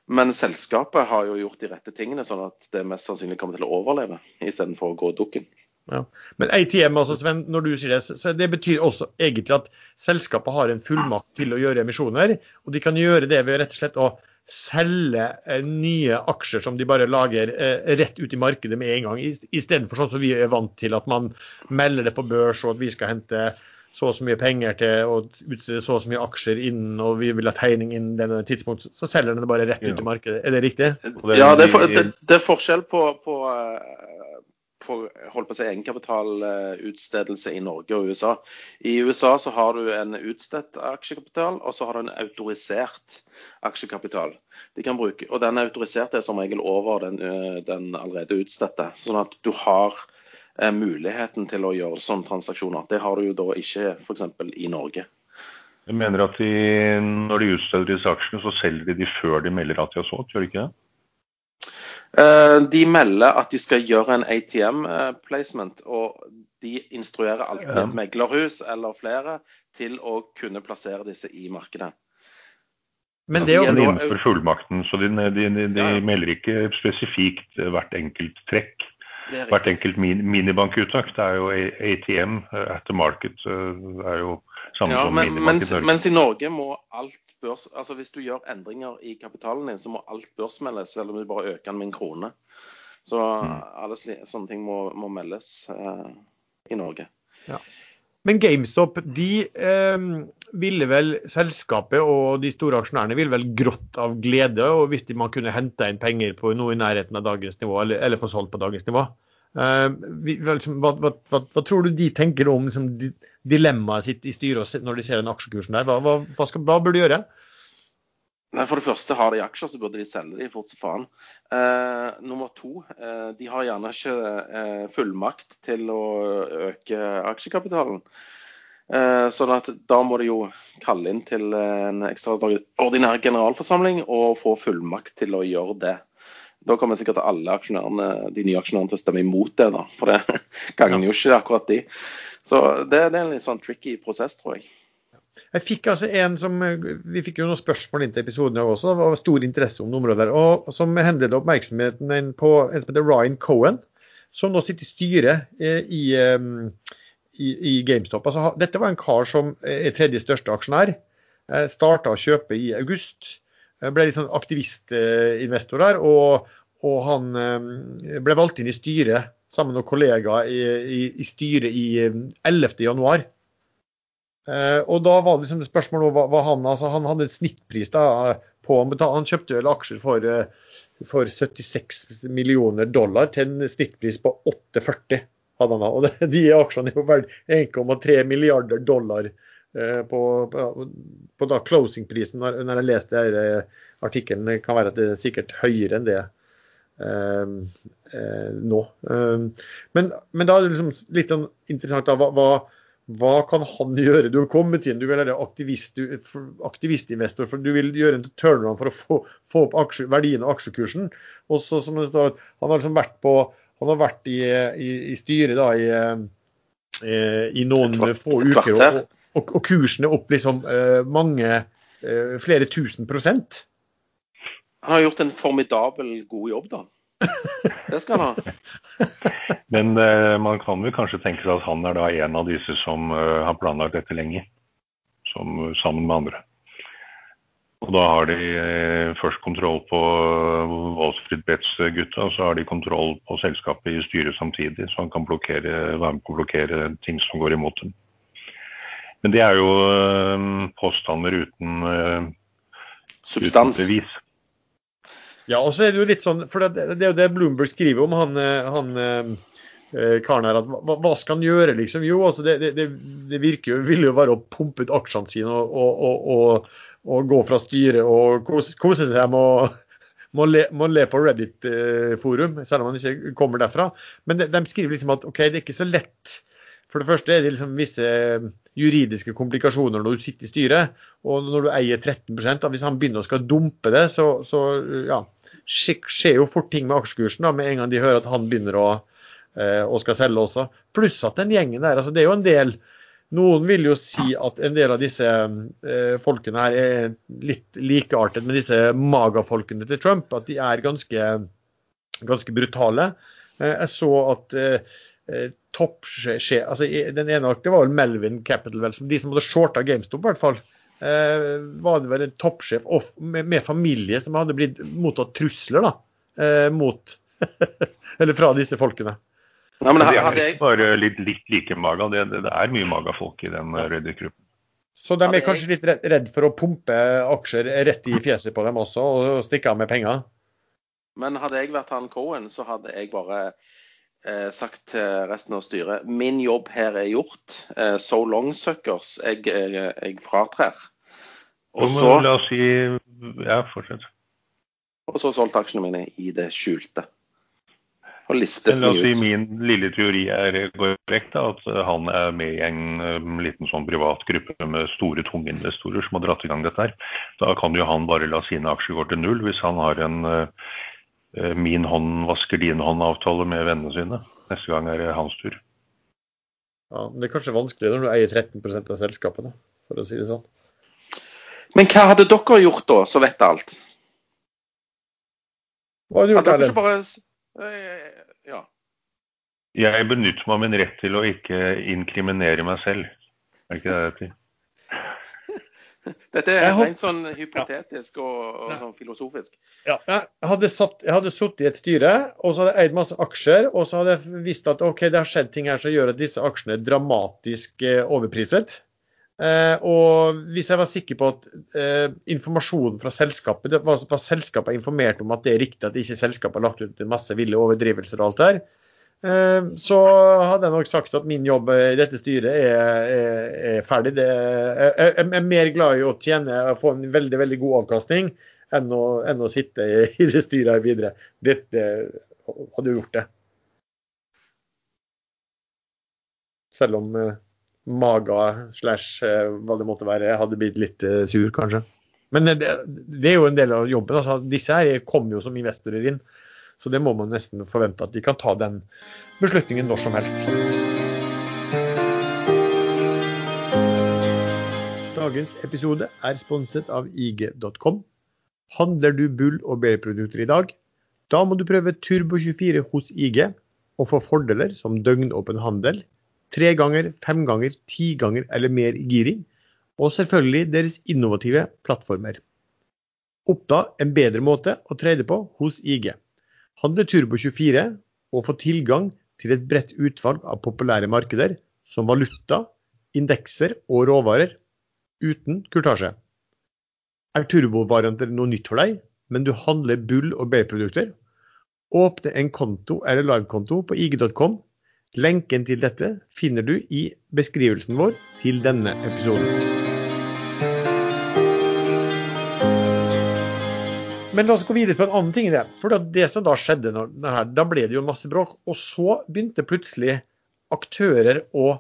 men selskapet har jo gjort de rette tingene, sånn at det mest sannsynlig kommer til å overleve istedenfor å gå dukken. Ja. Men ATM, altså Sven, når du sier det, så det betyr også egentlig at selskapet har en fullmakt til å gjøre emisjoner. Og de kan gjøre det ved rett og slett å selge eh, nye aksjer som de bare lager eh, rett ut i markedet med en gang. Istedenfor sånn som vi er vant til, at man melder det på børs og at vi skal hente så og så mye penger til å utstede så og så mye aksjer innen, og vi vil ha tegning innen denne tidspunkt, så selger den det bare rett ut i markedet. Er det riktig? Ja, det er, for, det, det er forskjell på, på, eh, på holdt på å si egenkapitalutstedelse i Norge og USA. I USA så har du en utstedt aksjekapital, og så har du en autorisert aksjekapital. De kan bruke, og den autoriserte er som regel over den, eh, den allerede utstedte. Sånn at du har Eh, muligheten til å gjøre sånne transaksjoner. Det har du jo da ikke f.eks. i Norge. Jeg mener at de, Når de utsteder disse aksjene, så selger de de før de melder at de har solgt, gjør de ikke det? Eh, de melder at de skal gjøre en ATM-placement, eh, og de instruerer alltid et meglerhus eller flere til å kunne plassere disse i markedet. Men det er jo innenfor fullmakten, så de, de, de, de ja. melder ikke spesifikt hvert enkelt trekk hvert enkelt min minibankuttak. Det er jo ATM, uh, at the market, uh, er jo samme ja, som men, minibank mens, i Norge. Mens i Norge må alt børs Altså hvis du gjør endringer i kapitalen din, så må alt børsmeldes, selv om du bare øker den med en krone. Så mm. alle sånne ting må, må meldes uh, i Norge. Ja. Men GameStop, de eh, ville vel selskapet og de store aksjonærene ville vel grått av glede og hvis de man kunne hente inn penger på noe i nærheten av dagens nivå, eller, eller få solgt på dagens nivå. Eh, hva, hva, hva, hva, tror du de tenker om liksom, dilemmaet sitt i styret når de ser den aksjekursen der? Hva, skal, hva bør de gjøre? Nei, For det første, har de aksjer, så burde de selge de fort som faen. Eh, nummer to, eh, de har gjerne ikke eh, fullmakt til å øke aksjekapitalen. Eh, sånn at da må de jo kalle inn til en ekstraordinær generalforsamling og få fullmakt til å gjøre det. Da kommer sikkert alle aksjonærene, de nye aksjonærene til å stemme imot det, da. For det gagner jo ikke akkurat de. Så det, det er en litt sånn tricky prosess, tror jeg. Jeg fikk altså en som, Vi fikk jo noen spørsmål inn til episoden også. Det var stor interesse om området. der, og Som henledet oppmerksomheten på en som heter Ryan Cohen, som nå sitter i styret eh, i, i, i GameStop. Altså, dette var en kar som er tredje største aksjonær. Eh, Starta å kjøpe i august. Ble litt sånn aktivistinvestor der. Og, og, han ble valgt inn i styret sammen med kollegaer i, i, i styret i 11.1. Eh, og da var det liksom spørsmålet hva, hva han altså Han hadde en snittpris da på Han kjøpte vel aksjer for, eh, for 76 millioner dollar til en snittpris på 8,40. hadde han da, og De aksjene er jo verdt 1,3 milliarder dollar eh, på, på, på da closing-prisen når, når, jeg leste eh, artikkelen. Kan være at det er sikkert høyere enn det Uh, uh, nå. Men, men, da er det liksom litt sånn interessant da, hva, hva kan han gjøre? Du har kommet inn, du vil være aktivist, aktivistinvestor, for du vil gjøre en turnaround for å få, få opp aksje, verdien av aksjekursen. Og så, som det står, Han har liksom vært, på, han har vært i, i, i styret da, i, eh, i, noen få uker, og, og, og, kursen er opp liksom eh, mange, eh, flere tusen prosent. Han har gjort en formidabel god jobb, da. Det skal han ha. Men uh, man kan vel kanskje tenke seg at han er da en av disse som uh, har planlagt dette lenge, som, sammen med andre. Og da har de først kontroll på Wall Street Bets-gutta, og så har de kontroll på selskapet i styret samtidig, så han kan blokkere, være med på å blokkere ting som går imot dem. Men det er jo påstander uten, uten bevis. Ja, og så er det jo litt sånn, for det, det er jo det Bloomberg skriver om, han, eh, han eh, karen her. at hva, hva, skal han gjøre, liksom? Jo, altså det, det, det virker jo, vil jo være å pumpe ut aksjene sine og, og, og, og, gå fra styret og kose, kose seg med å må le, må le på Reddit-forum, selv om han ikke kommer derfra. Men de, de, skriver liksom at OK, det er ikke så lett. For det første er det liksom visse juridiske komplikasjoner når du sitter i styret. Og når du eier 13% da, Hvis han begynner å skal dumpe det, så, så ja, skjer jo fort ting med aksjekursen da, med en gang de hører at han begynner å, eh, å skal selge også. Pluss at den gjengen der, altså det er jo en del noen vil jo si at en del av disse eh, folkene her er litt likeartet med disse magafolkene til Trump. At de er ganske, ganske brutale. Eh, jeg så at eh, eh toppsjef altså, Den ene det var vel Melvin Capital, vel, de som hadde shorta GameStop i hvert fall. Eh, var det vel en toppsjef med, med, familie som hadde blitt mottatt trusler da, eh, mot Eller fra disse folkene. Nei, men det er ikke bare litt, litt like maga, det, det, det, er mye maga folk i den ja. Reddit-gruppen. Så de er kanskje litt redd for å pumpe aksjer rett i fjeset på dem også, og stikke av med penger? Men hadde jeg vært han Cohen, så hadde jeg bare eh, sagt til resten av styret min jobb her er gjort. Eh, so long, suckers. Jeg, jeg, eh, jeg fratrer. Og så La oss si Ja, fortsett. Og så solgte aksjene mine i det skjulte. Og listet La oss si min lille teori er korrekt, at han er med i en liten sånn privat gruppe med store, tunge investorer som har dratt i gang dette her. Da kan jo han bare la sine aksjer gå til null hvis han har en min hånd vasker din hånd-avtale med vennene sine. Neste gang er det hans tur. Ja, men Det er kanskje vanskelig når du eier 13% av selskapet, for å si det sånn. Men hva hadde dere gjort da, så vet alt? Hva hadde du gjort, Erlend? Bare... Eh, ja. Jeg benytter meg av min rett til å ikke inkriminere meg selv. Er det ikke det det heter? Dette er rent sånn hypotetisk og, og sånn filosofisk. Ja, jeg hadde, satt, jeg hadde sittet i et styre og så hadde jeg eid masse aksjer. Og så hadde jeg visst at ok, det har skjedd ting her som gjør at disse aksjene er dramatisk eh, overpriset. Eh, og hvis jeg var sikker på at eh, informasjonen fra selskapet det var, var selskapet informert om at det er riktig at ikke selskapet har lagt ut en masse ville overdrivelser og alt der, Eh, så hadde jeg nok sagt at min jobb i dette styret er, er, er ferdig. Det, jeg er mer glad i å tjene og få en veldig veldig god avkastning enn å, enn å sitte i, i det styret her videre. Dette hadde jo gjort det. Selv om eh, Maga slash eh, hva det måtte være, hadde blitt litt eh, sur, kanskje. Men det, det, er jo en del av jobben. altså Disse her kommer jo som investorer inn. Så det må man nesten forvente at de kan ta den beslutningen når som helst. Dagens episode er sponset av IG.com. Handler du bull- og bærprodukter i dag? Da må du prøve Turbo24 hos IG og få fordeler som døgnåpen handel, tre ganger, fem ganger, ti ganger eller mer i giring, og selvfølgelig deres innovative plattformer. Oppdag en bedre måte å trade på hos IG. Handle Turbo24 og få tilgang til et bredt utvalg av populære markeder som valuta, indekser og råvarer, uten kurtasje. Er turbovarianter noe nytt for deg, men du handler bull- og bærprodukter? Åpne en konto eller livekonto på ig.com. Lenken til dette finner du i beskrivelsen vår til denne episoden. Men la oss gå videre på en annen ting det. For det som da skjedde, når, her, da ble det jo masse bråk. Og så begynte plutselig aktører å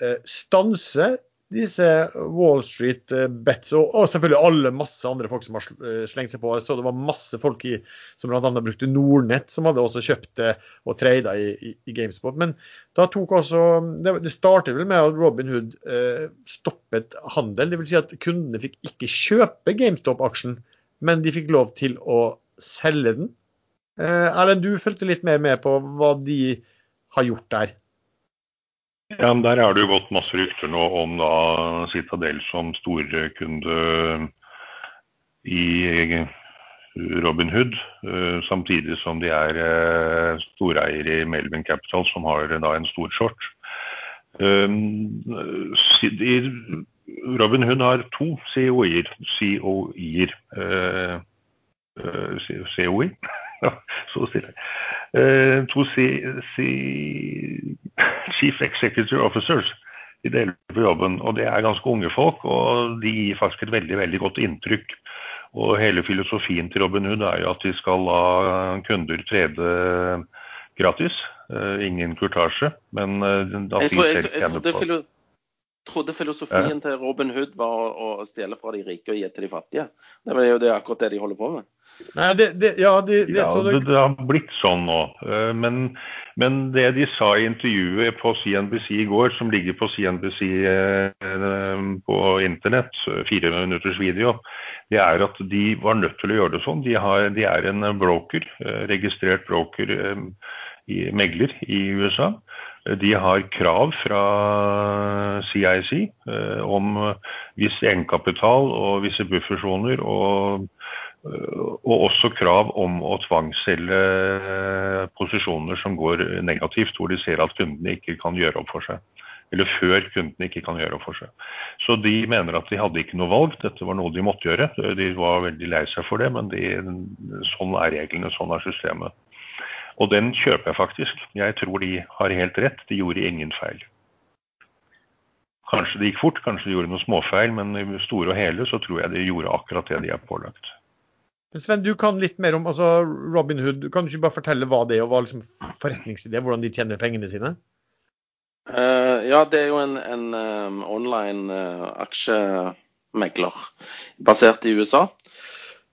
eh, stanse disse Wall Street eh, bets, og, og, selvfølgelig alle masse andre folk som har eh, slengt seg på. Så det var masse folk i, som bl.a. brukte Nordnett, som hadde også kjøpt eh, og trada i, i, i, GameSpot. Men da tok også Det, det startet vel med at Robin Hood eh, stoppet handel. Dvs. Si at kundene fikk ikke kjøpe GameStop-aksjen men de fikk lov til å selge den. Eh, Erlend, du fulgte litt mer med på hva de har gjort der? Ja, men Der er det jo gått masse rykter nå om da Citadel som storkunde i Robin Hood, eh, samtidig som de er storeier i Melvin Capital, som har da en stor short. Robin Hood har to COI-er. COI-er. Uh, Ja, COI? så stille. Uh, to C, C, Chief Executive Officers. De deler på jobben. Og det er ganske unge folk, og de gir faktisk et veldig, veldig godt inntrykk. Og hele filosofien til Robin Hood er jo at de skal la kunder trede gratis. Ingen kurtasje, men uh, sier selv tjener på trodde filosofien ja. til Robin Hood var å, å, stjele fra de rike og gi til de fattige. Det er jo det, akkurat det de holder på med. Nei, det, det, ja, det, det, ja det, det, har blitt sånn nå. Eh, men, men, det de sa i intervjuet på CNBC i går, som ligger på CNBC eh, på internett, fire minutters video, det er at de var nødt til å gjøre det sånn. De, har, de er en broker, eh, registrert broker, i, megler i USA. De har krav fra CIC eh, om viss egenkapital og visse buffersoner. Og, eh, og, også krav om å tvangsselge posisjoner som går negativt, hvor de ser at kundene ikke kan gjøre opp for seg. Eller før kundene ikke kan gjøre opp for seg. Så de mener at de hadde ikke noe valg, dette var noe de måtte gjøre. De var veldig lei seg for det, men de, sånn er reglene, sånn er systemet. Og den kjøper jeg faktisk. Jeg tror de har helt rett. De gjorde ingen feil. Kanskje det gikk fort, kanskje de gjorde noen småfeil, men i store og hele så tror jeg de gjorde akkurat det de er pålagt. Sven, du kan litt mer om altså, Robin Hood. Kan du ikke bare fortelle hva det er, og hva liksom forretningsidé, hvordan de tjener pengene sine? Uh, ja, det er jo en, en um, online uh, aksjemegler basert i USA.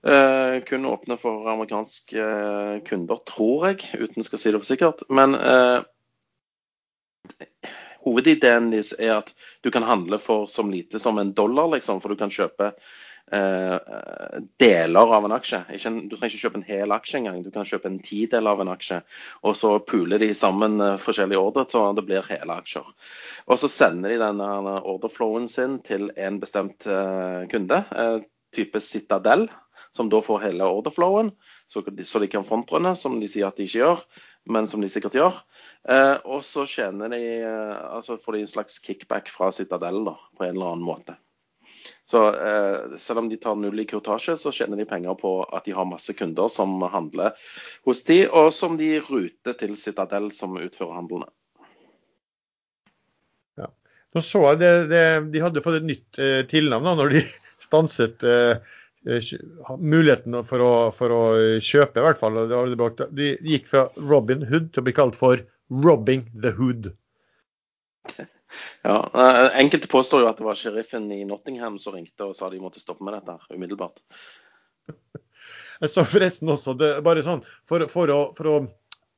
Uh, kun åpne for amerikanske uh, kunder, tror jeg, uten skal si det for sikkert. Men uh, hovedideen deres er at du kan handle for som lite som en dollar, liksom. For du kan kjøpe deler av en aksje. Ikke, du trenger ikke kjøpe en hel aksje engang. Du kan kjøpe en tidel av en aksje. Og så puler de sammen forskjellige ordre så det blir hele aksjer. Og så sender de denne ordreflowen sin til en bestemt kunde, type Citadel som da får hele orderflowen, så, de kan frontrunne, som de sier at de ikke gjør, men som de sikkert gjør. Eh, og så tjener de, eh, altså får de en slags kickback fra Citadel da, på en eller annen måte. Så eh, selv om de tar null i kurtasje, så tjener de penger på at de har masse kunder som handler hos de, og som de ruter til Citadel, som utfører handlene. Nå så jeg det, det, De hadde fått et nytt eh, tilnavn da, når de stanset Eh, muligheten for å, for å, kjøpe, i hvert fall. De gikk fra Robin Hood til å bli kalt for Robbing the Hood. Ja, eh, Enkelte påstår jo at det var sheriffen i Nottingham som ringte og sa de måtte stoppe med dette umiddelbart. Jeg sa forresten også, det, bare sånn, for, for, å, for å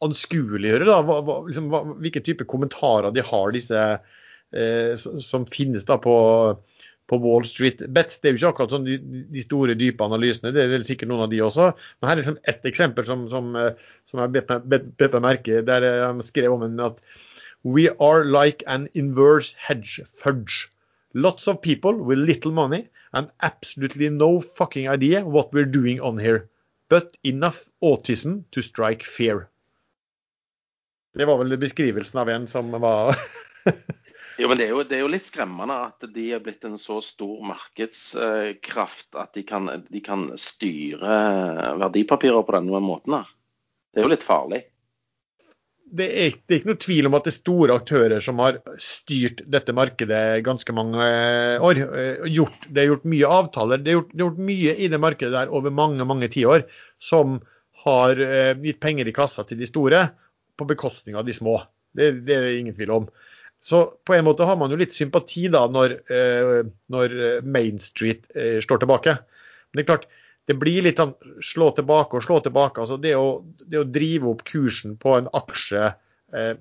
anskueliggjøre da, hva, hva, liksom, hva, hvilke type kommentarer de har, disse eh, som, som finnes da på, på Wall Street Bets. Det er jo ikke akkurat sånn de, de store, dype analysene, det er vel sikkert noen av de også. Men her er liksom ett eksempel som, som, eh, som jeg bet meg, merke der han skrev om en at We are like an inverse hedge fudge. Lots of people with little money and absolutely no fucking idea what we're doing on here. But enough autism to strike fear. Det var vel beskrivelsen av en som var Jo, men det er, jo, det er, jo, litt skremmende at de er blitt en så stor markedskraft at de kan, de kan styre verdipapirer på denne måten. Det er jo litt farlig det er, det er, ikke noe tvil om at det er store aktører som har styrt dette markedet ganske mange eh, år. Eh, gjort, det er gjort mye avtaler, det er gjort, det er gjort mye i det markedet der over mange mange tiår som har eh, gitt penger i kassa til de store på bekostning av de små. Det, det er det ingen tvil om. Så på en måte har man jo litt sympati da når, når Main Street står tilbake. Men det er klart, det blir litt sånn slå tilbake og slå tilbake. altså Det å, det å drive opp kursen på en aksje eh,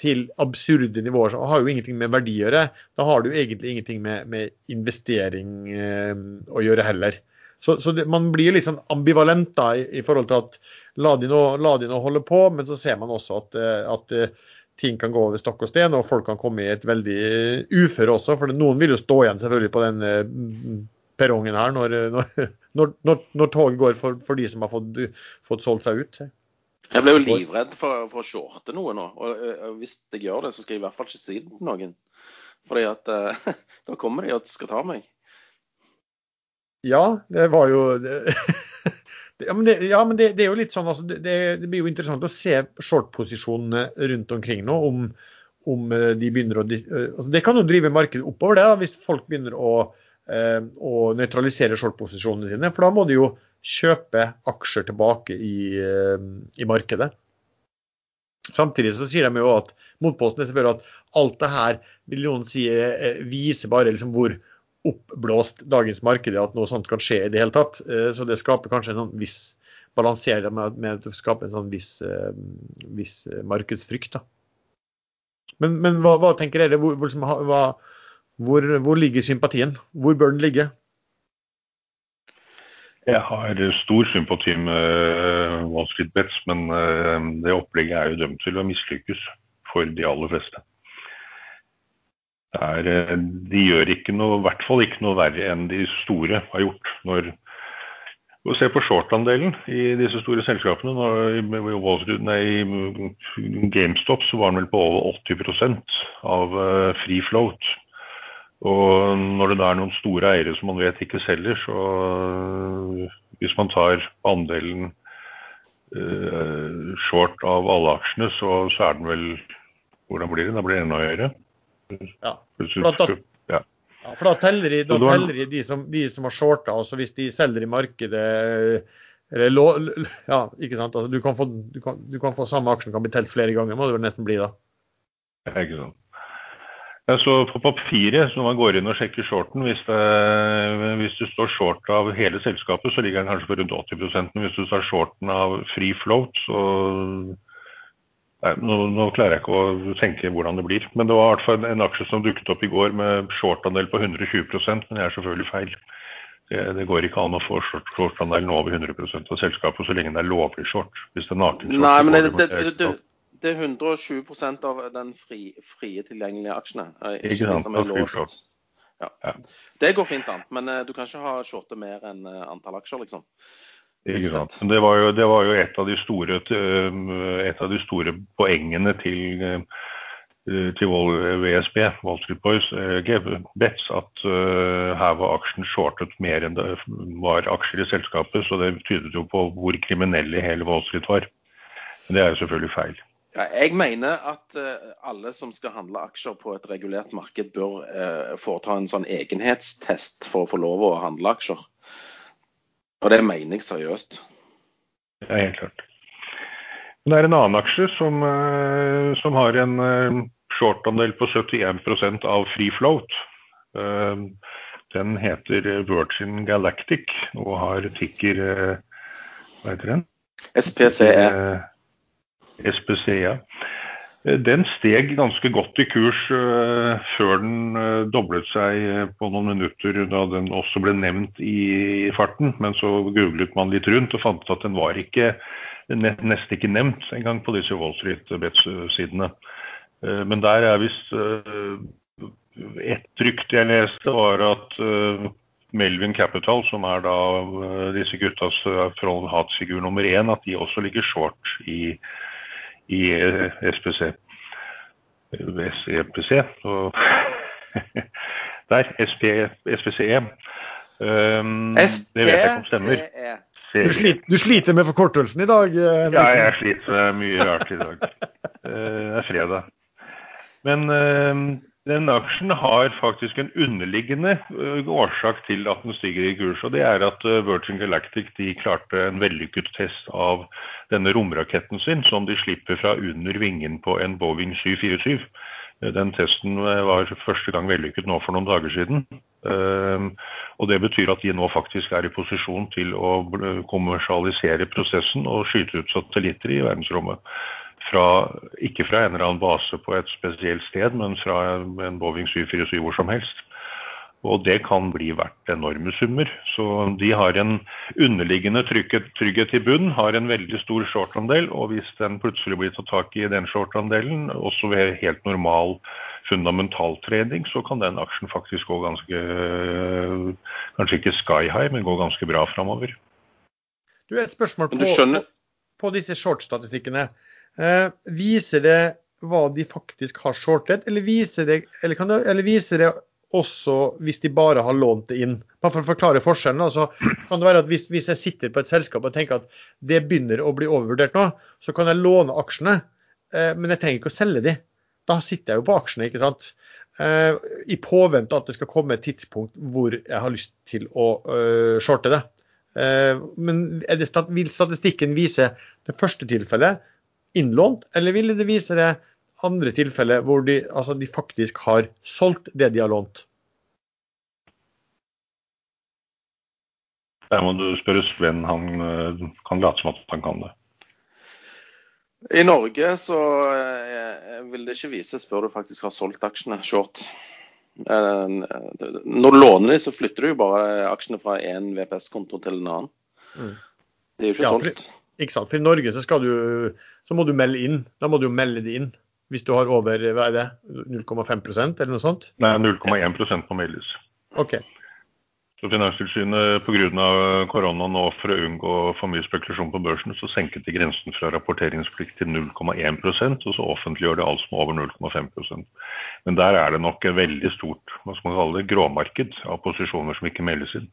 til absurde nivåer så har jo ingenting med verdi å gjøre. Da har du egentlig ingenting med, med investering eh, å gjøre heller. Så, så det, man blir litt sånn ambivalent da i, i forhold til at la de, nå, la de nå holde på, men så ser man også at, eh, at eh, ting kan gå over stokk og sten, og folk kan komme i et veldig uføre også. For noen vil jo stå igjen selvfølgelig på den eh, perrongen her når, når, når, når toget går for, for, de som har fått, fått, solgt seg ut. Jeg ble jo livredd for, for å shorte noe nå. Og, og, hvis jeg gjør det, så skal jeg i hvert fall ikke si det til noen. Fordi at uh, da kommer de og skal ta meg. Ja, det var jo Ja, men, det, ja, men det, det, er jo litt sånn, altså, det, det, blir jo interessant å se short-posisjonene rundt omkring nå. Om, om eh, de begynner å eh, altså, Det kan jo drive markedet oppover, det, da, hvis folk begynner å Eh, og nøytralisere short-posisjonene sine. For da må de jo kjøpe aksjer tilbake i, i markedet. Samtidig så sier de jo at motposten er selvfølgelig at alt det her vil noen si viser bare liksom hvor oppblåst dagens marked at noe sånt kan skje i det hele tatt. Så det skaper kanskje en sånn viss balanserer med, med å skape en sånn viss, viss markedsfrykt. Da. Men, men hva, hva, tenker dere? Hvor, hva, hvor, hvor ligger sympatien? Hvor bør den ligge? Jeg har stor sympati med eh, Wall Street Bets, men eh, det opplegget er jo dømt til å mislykkes for de aller fleste. Er, eh, de gjør ikke noe, i hvert fall ikke noe verre enn de store har gjort. Når, å se på short-andelen i disse store selskapene. Når, i, nei, I GameStop så var den vel på over 80% av free float. Og når det da er noen store eiere som man vet ikke selger, så hvis man tar andelen uh, short av alle aksjene, så, så, er den vel Hvordan blir det? Da blir det enda høyere. Ja, for da, ja. Ja, for da teller de, da teller de, de, som, de som har shorta. Altså hvis de selger i markedet eller, ja, ikke sant? Altså, du, kan få, du, kan, du kan få samme aksjen kan bli telt flere ganger, må det vel nesten bli da. Ja, ikke sant. Så på papiret, når man går inn og sjekker shorten, hvis det, hvis du står short av hele selskapet, så ligger den kanskje på rundt 80 Men hvis du tar shorten av free float, så Nei, nå, nå, klarer jeg ikke å tenke hvordan det blir. Men det var i hvert fall en aksje som dukket opp i går med shortandel på 120% men det er selvfølgelig feil. Det, det går ikke an å få shortandelen over 100% av selskapet så lenge det er lovlig short. Hvis det er nakenshort Nei, men det, det, det, det er 120% av den fri, frie tilgjengelige aksjene. Eh, ikke sant, som er låst. Ja. ja. Det går fint an, men uh, du kan ikke ha shortet mer enn uh, antall aksjer, liksom. Ikke sant. Det var, jo, det var jo, et av de store, et av de store poengene til, til VSB, Wall Street Boys, Bets, at her var aksjen shortet mer enn det var aksjer i selskapet. Så det tydet jo på hvor kriminelle hele Wall Street var. Men det er jo selvfølgelig feil. Ja, jeg mener at alle som skal handle aksjer på et regulert marked, bør foreta en sånn egenhetstest for å få lov å handle aksjer. Og det mener jeg seriøst. Er helt klart. Men Det er en annen aksje som, uh, som har en short-andel på 71% av free float. Den heter Virgin Galactic og har ticker Hva heter den? SPCE. SPCE, ja. Den steg ganske godt i kurs uh, før den uh, doblet seg på noen minutter da den også ble nevnt i farten. Men så googlet man litt rundt og fant at den var ikke, nesten ikke nevnt engang på disse Wall Street-sidene. Men der er visst Et rykte jeg leste, var at Melvin Capital, som er da disse guttas hatsfigur nummer én, at de også ligger short i i SPC. SEPC. Og der. SP, SPCE. Um, det vet jeg ikke om stemmer. Du sliter, du sliter, med forkortelsen i dag? Uh, ja, jeg sliter med mye rart i dag. Uh, det er fredag. Men uh, den aksjen har faktisk en underliggende øh, årsak til at den stiger i kurs. og Det er at øh, Virgin Galactic de klarte en vellykket test av denne romraketten sin, som de slipper fra under vingen på en Boeing 747. Den testen øh, var første gang vellykket nå for noen dager siden. Og Det betyr at de nå faktisk er i posisjon til å kommersialisere prosessen og skyte ut satellitter i verdensrommet fra, ikke fra en eller annen base på et spesielt sted, men fra en Boeing 747 hvor som helst. Og det kan bli verdt enorme summer. Så de har en underliggende trygghet, trygghet i bunn, har en veldig stor shortandel. Og hvis den plutselig blir tatt tak i den shortandelen, også ved helt normal fundamental trading, så kan den aksjen faktisk gå ganske Kanskje ikke sky high, men gå ganske bra framover. Du, et spørsmål på, på, på disse shortstatistikkene. Eh, viser det hva de faktisk har shortet, eller viser det, eller det, eller viser det også hvis de bare har lånt det inn? Bare for å forklare forskjellen. Altså, kan det være at hvis, hvis, jeg sitter på et selskap og tenker at det begynner å bli overvurdert nå, så kan jeg låne aksjene, eh, men jeg trenger ikke å selge de. Da sitter jeg jo på aksjene, ikke sant. Eh, I påvente at det skal komme et tidspunkt hvor jeg har lyst til å øh, shorte det. Eh, men det, vil statistikken vise det første tilfellet, innlånt, eller ville det vise det andre tilfeller hvor de, altså de faktisk har solgt det de har lånt? Der må du spørre Sven, han eh, kan late som at han kan det. I Norge så eh, vil det ikke vises før du faktisk har solgt aksjene short. Eh, når du låner de, så flytter du jo bare aksjene fra én VPS-konto til en annen. Mm. Det er jo ikke ja, solgt. Ikke sant? For I Norge så, du, så, må du melde inn. Da må du jo melde det inn. Hvis du har over hva er det, 0,5% eller noe sånt? Nei, 0,1% må meldes. Ok. Så Finanstilsynet pga. korona nå for å unngå for mye spekulasjon på børsen, så senket de grensen fra rapporteringsplikt til 0,1% og så offentliggjør det alt som er over 0,5% Men der er det nok et veldig stort hva skal man kalle det, gråmarked av posisjoner som ikke meldes inn.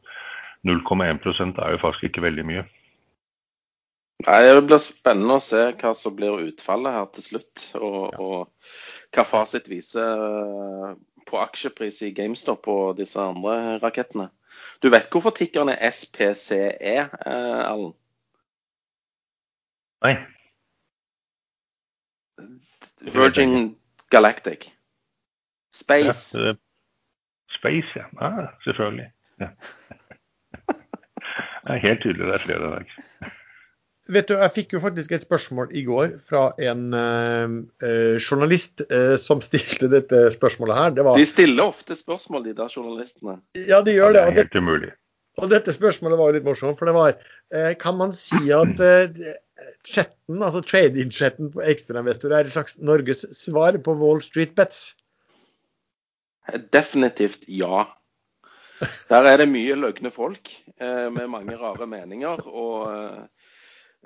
0,1% er jo faktisk ikke veldig mye. Nei, Det blir spennende å se hva som blir utfallet her til slutt. Og, ja. og hva fasit viser eh, på aksjepris i GameStop og disse andre rakettene. Du vet hvorfor tikkeren er SPCE, eh, Allen? Nei. Virgin Galactic. Space. Ja, space, ja. Ah, selvfølgelig. Ja. Det er helt tydelig det er flere i dag. Vet du, Jeg fikk jo faktisk et spørsmål i går fra en eh, journalist eh, som stilte dette spørsmålet her. Var... De stiller ofte spørsmål, de der journalistene. Ja, de gjør det. Ja, det er helt umulig. Og dette spørsmålet var jo litt morsomt, for det var eh, Kan man si at chatten, altså trade-in-chatten på ekstrainvestor er et slags Norges svar på Wall Street Bets? Definitivt ja. Der er det mye løgne folk med mange rare meninger. og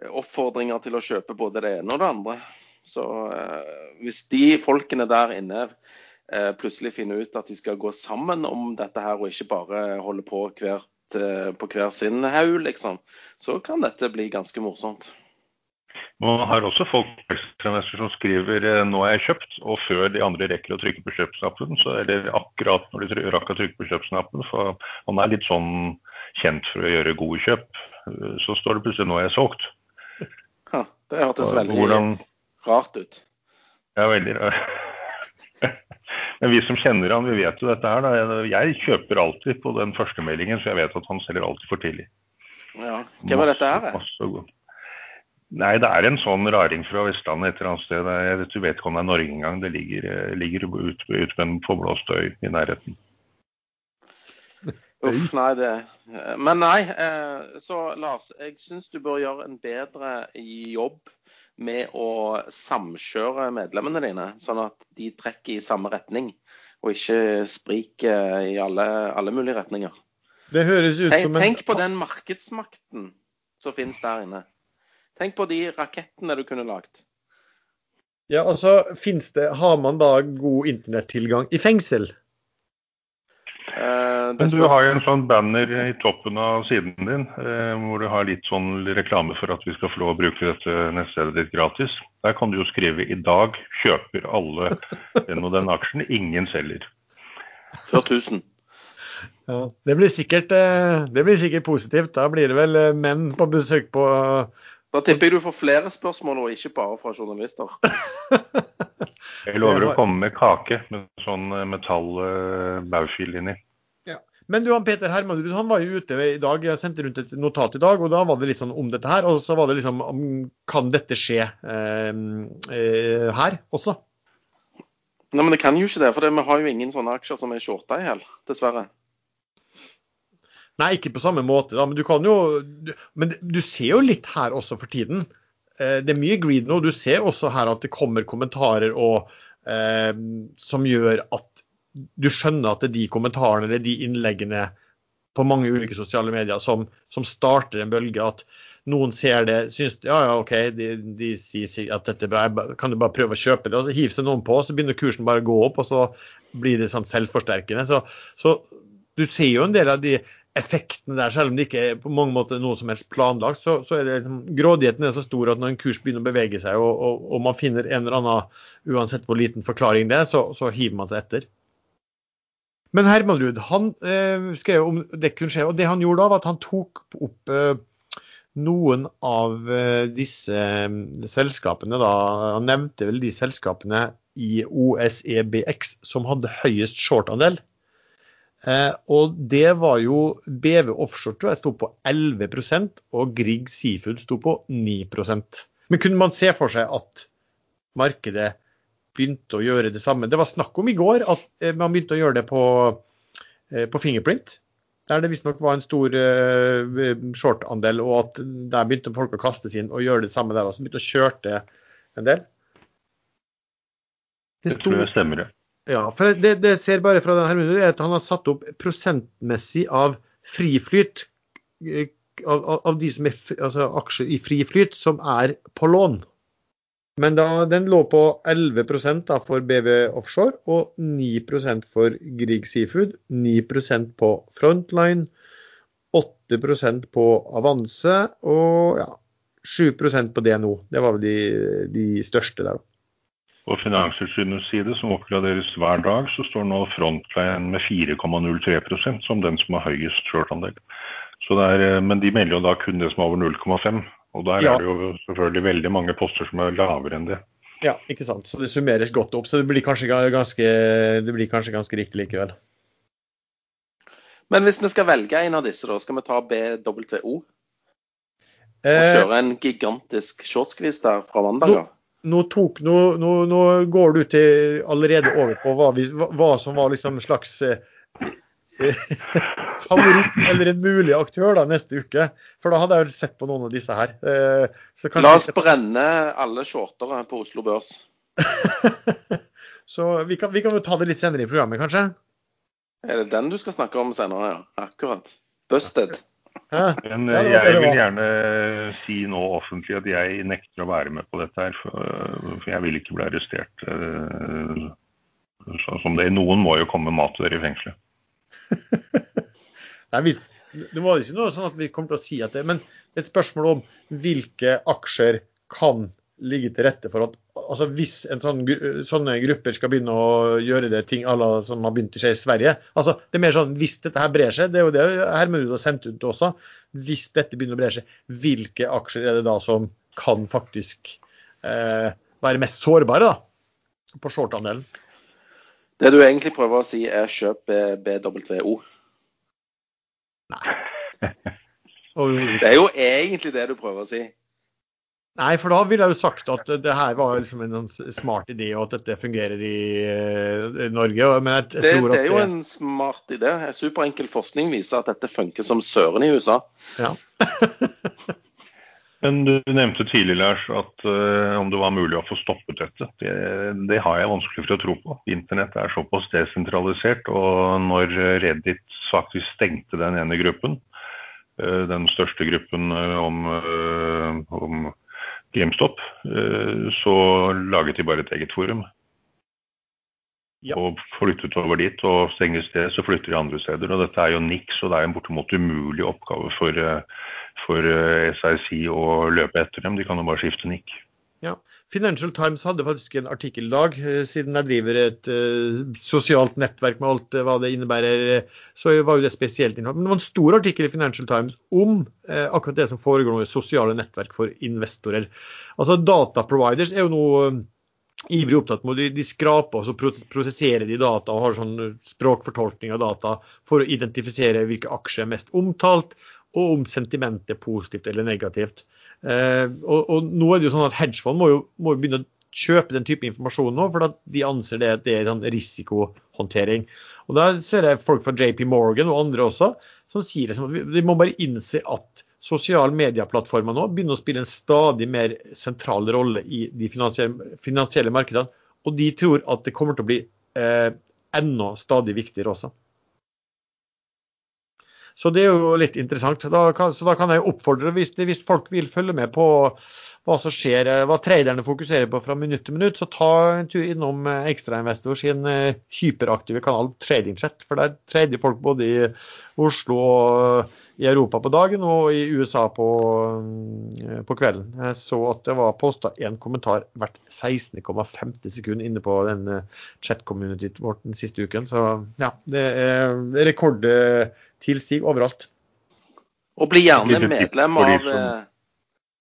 oppfordringer til å kjøpe både det ene og det andre. Så eh, hvis de folkene der inne eh, plutselig finner ut at de skal gå sammen om dette her, og ikke bare holde på hvert, eh, på hver sin haug, liksom, så kan dette bli ganske morsomt. Man har også folk som skriver 'nå er jeg kjøpt', og før de andre rekker å trykke på kjøpsknappen, så er det akkurat når de rakk å trykke på kjøpsknappen, for man er litt sånn kjent for å gjøre gode kjøp, så står det plutselig 'nå er jeg solgt'. Det hørtes veldig Hvordan... rart ut. Ja, veldig rart. Men vi som kjenner han, vi vet jo dette her. Da. Jeg kjøper alltid på den første meldingen, så jeg vet at han selger alltid for tidlig. Ja. Hvem er dette her? Masse god. Nei, det er en sånn raring fra Vestlandet et eller annet sted. Jeg vet, du vet ikke om det er Norge engang. Det ligger, eh, ligger ute ut på en forblåst øy i nærheten. Uff, nei, det Men nei, eh, så Lars, jeg syns du bør gjøre en bedre jobb med å samkjøre medlemmene dine, sånn at de trekker i samme retning, og ikke spriker i alle, alle mulige retninger. Det høres ut Tenk, som en tenk på den markedsmakten som finnes der inne. Tenk på de rakettene du kunne lagd. Ja, altså, finnes det, Har man da god internettilgang i fengsel? Eh, Men du har jo en sånn banner i toppen av siden din, eh, hvor du har litt sånn reklame for at vi skal få lov å bruke dette nettstedet ditt gratis. Der kan du jo skrive 'i dag kjøper alle den og den aksjen, ingen selger'. Fra 1000. Ja, det blir sikkert, eh, det blir sikkert positivt. Da blir det vel eh, menn på besøk på Da tipper jeg du får flere spørsmål, og ikke bare fra journalister. Jeg lover å komme med kake med sånn metall-baufil inni. Men du, han Peter Hermanrud han var jo ute i dag, jeg sendte rundt et notat i dag, og da var det litt sånn om dette her. Og så var det liksom om Kan dette skje eh, eh, her også? Nei, men det kan jo ikke det, for det, vi har jo ingen sånne aksjer som er shorta i hjel, dessverre. Nei, ikke på samme måte, da, men du kan jo du, Men du ser jo litt her også for tiden. Eh, det er mye greed nå. Du ser også her at det kommer kommentarer og, eh, som gjør at du skjønner at det er de kommentarene eller de innleggene på mange ulike sosiale medier som, som starter en bølge. At noen ser det, syns ja, ja, OK, de, de sier at dette er bra, kan du bare prøve å kjøpe det? Og så hiver seg noen på, så begynner kursen bare å gå opp, og så blir det sånn selvforsterkende. Så, så du ser jo en del av de effektene der, selv om det ikke er på mange måter noe som helst planlagt, så, så er det liksom, grådigheten er så stor at når en kurs begynner å bevege seg, og, og, og man finner en eller annen, uansett hvor liten forklaring det er, så, så hiver man seg etter. Men Hermanrud han eh, skrev om det kunne skje, og det han gjorde da, var at han tok opp eh, noen av eh, disse eh, selskapene. da, Han nevnte vel de selskapene i OSEBX som hadde høyest short-andel. Eh, og det var jo BV Offshore tror jeg sto på 11 og Grieg Seafood sto på 9% Men kunne man se for seg at markedet begynte å gjøre det samme? Det var snakk om i går at eh, man begynte å gjøre det på, eh, på Fingerprint. Der det visstnok var en stor eh, short-andel, og at der begynte folk å kaste seg inn og gjøre det samme der også. Begynte å kjørte en del. Det tror jeg stemmer, ja. Ja, for det, det ser bare fra denne her, er at han har satt opp prosentmessig av friflyt av, av, av de som er altså aksjer i friflyt som er på lån. Men da, den lå på 11 da for BV Offshore og 9% for Grieg Seafood. 9% på Frontline, 8% på Avanse og ja, 7% på DNO. Det var vel de, de største der. da. På Finanstilsynets side, som oppgraderes hver dag, så står nå Frontline med 4,03% som den som har høyest shortandel. Eh, men de melder jo da kun det som er over 0,5. Og der Ja. er det jo selvfølgelig veldig mange poster som er lavere enn det. Ja, ikke sant. Så det summeres godt opp. Så det blir kanskje ganske, det blir kanskje ganske riktig likevel. Men hvis vi skal velge en av disse, da, skal vi ta BWO og Eh, kjøre en gigantisk shortskvis der fra mandag? nå, tok, nå, nå, nå går du til allerede over på hva, vi, hva, hva som var liksom slags eh, favoritt eller en mulig aktør da neste uke. For da hadde jeg vel sett på noen av disse her. Eh, så La oss brenne alle shortere på Oslo Børs. så vi kan, vi kan jo ta det litt senere i programmet, kanskje? Er det den du skal snakke om senere? Ja, akkurat. Busted. Men eh, jeg vil gjerne si nå offentlig at jeg nekter å være med på dette her. For, jeg vil ikke bli arrestert. eh, Sånn som det. Noen må jo komme med mat til dere i fengselet. Nei, hvis, det var ikke noe sånn at vi kommer til å si at det Men et spørsmål om hvilke aksjer kan ligge til rette for at altså Hvis sånn, sånne grupper skal begynne å gjøre det ting à la som har begynt å skje i Sverige altså Det er mer sånn hvis dette her brer seg, det er jo det Hermerud har sendt ut også. Hvis dette begynner å bre seg, hvilke aksjer er det da som kan faktisk eh, være mest sårbare da, på short-andelen? Det du egentlig prøver å si, er kjøp BWO. Nei. Det er jo egentlig det du prøver å si. Nei, for da ville jeg jo sagt at det her var liksom en sånn smart idé, og at dette fungerer i eh, Norge. Men jeg, jeg Det, det er jo en smart idé. Superenkel forskning viser at dette funker som søren i USA. ja. Men du nevnte tidlig, Lars, at uh, om det var mulig å få stoppet dette. Det, det har jeg vanskelig for å tro på. Internett er såpass desentralisert. Og når Reddit faktisk stengte den ene gruppen, uh, den største gruppen eh, om, uh, om GameStop, så laget de bare et eget forum. Ja. Og flyttet over dit, og stenges det, så flytter de andre steder. Og dette er jo niks, og det er en bortimot umulig oppgave for, for SRC SIC å løpe etter dem. De kan jo bare skifte nikk. Ja. Financial Times hadde faktisk en artikkel i dag, eh, siden jeg driver et uh, sosialt nettverk med alt eh, hva det innebærer. eh, Så var jo det spesielt innhold. Men det var en stor artikkel i Financial Times om uh, akkurat det som foregår nå i sosiale nettverk for investorer. Altså Data providers er jo noe uh, ivrig opptatt med. De, de skraper og så prosesserer de data og har sånn språkfortolkning av data for å identifisere hvilke aksjer er mest omtalt, og om sentimentet er positivt eller negativt. Eh, og, og nå er det jo sånn at Hedgefond må jo, må jo begynne å kjøpe den type informasjon nå, for de anser det at det er sånn risikohåndtering. Og Da ser jeg folk fra JP Morgan og andre også som sier liksom at vi- må bare innse at sosiale medieplattformer nå begynner å spille en stadig mer sentral rolle i de finansielle, finansielle markedene. Og de tror at det kommer til å bli eh, enda stadig viktigere også. Så det er jo litt interessant. Da kan, så da kan jeg oppfordre, hvis, hvis folk vil følge med på hva som skjer, eh, hva traderne fokuserer på fra minutt til minutt, så ta en tur innom eh, Ekstrainvestor sin eh, hyperaktive kanal Trading Chat. For der trader folk både i Oslo og i Europa på dagen og i USA på, på kvelden. Jeg så at det var posta én kommentar hvert 16,50 sekund inne på den chat-communityet vårt den siste uken. Så ja, det er rekordtilsig overalt. Og bli gjerne medlem av eh,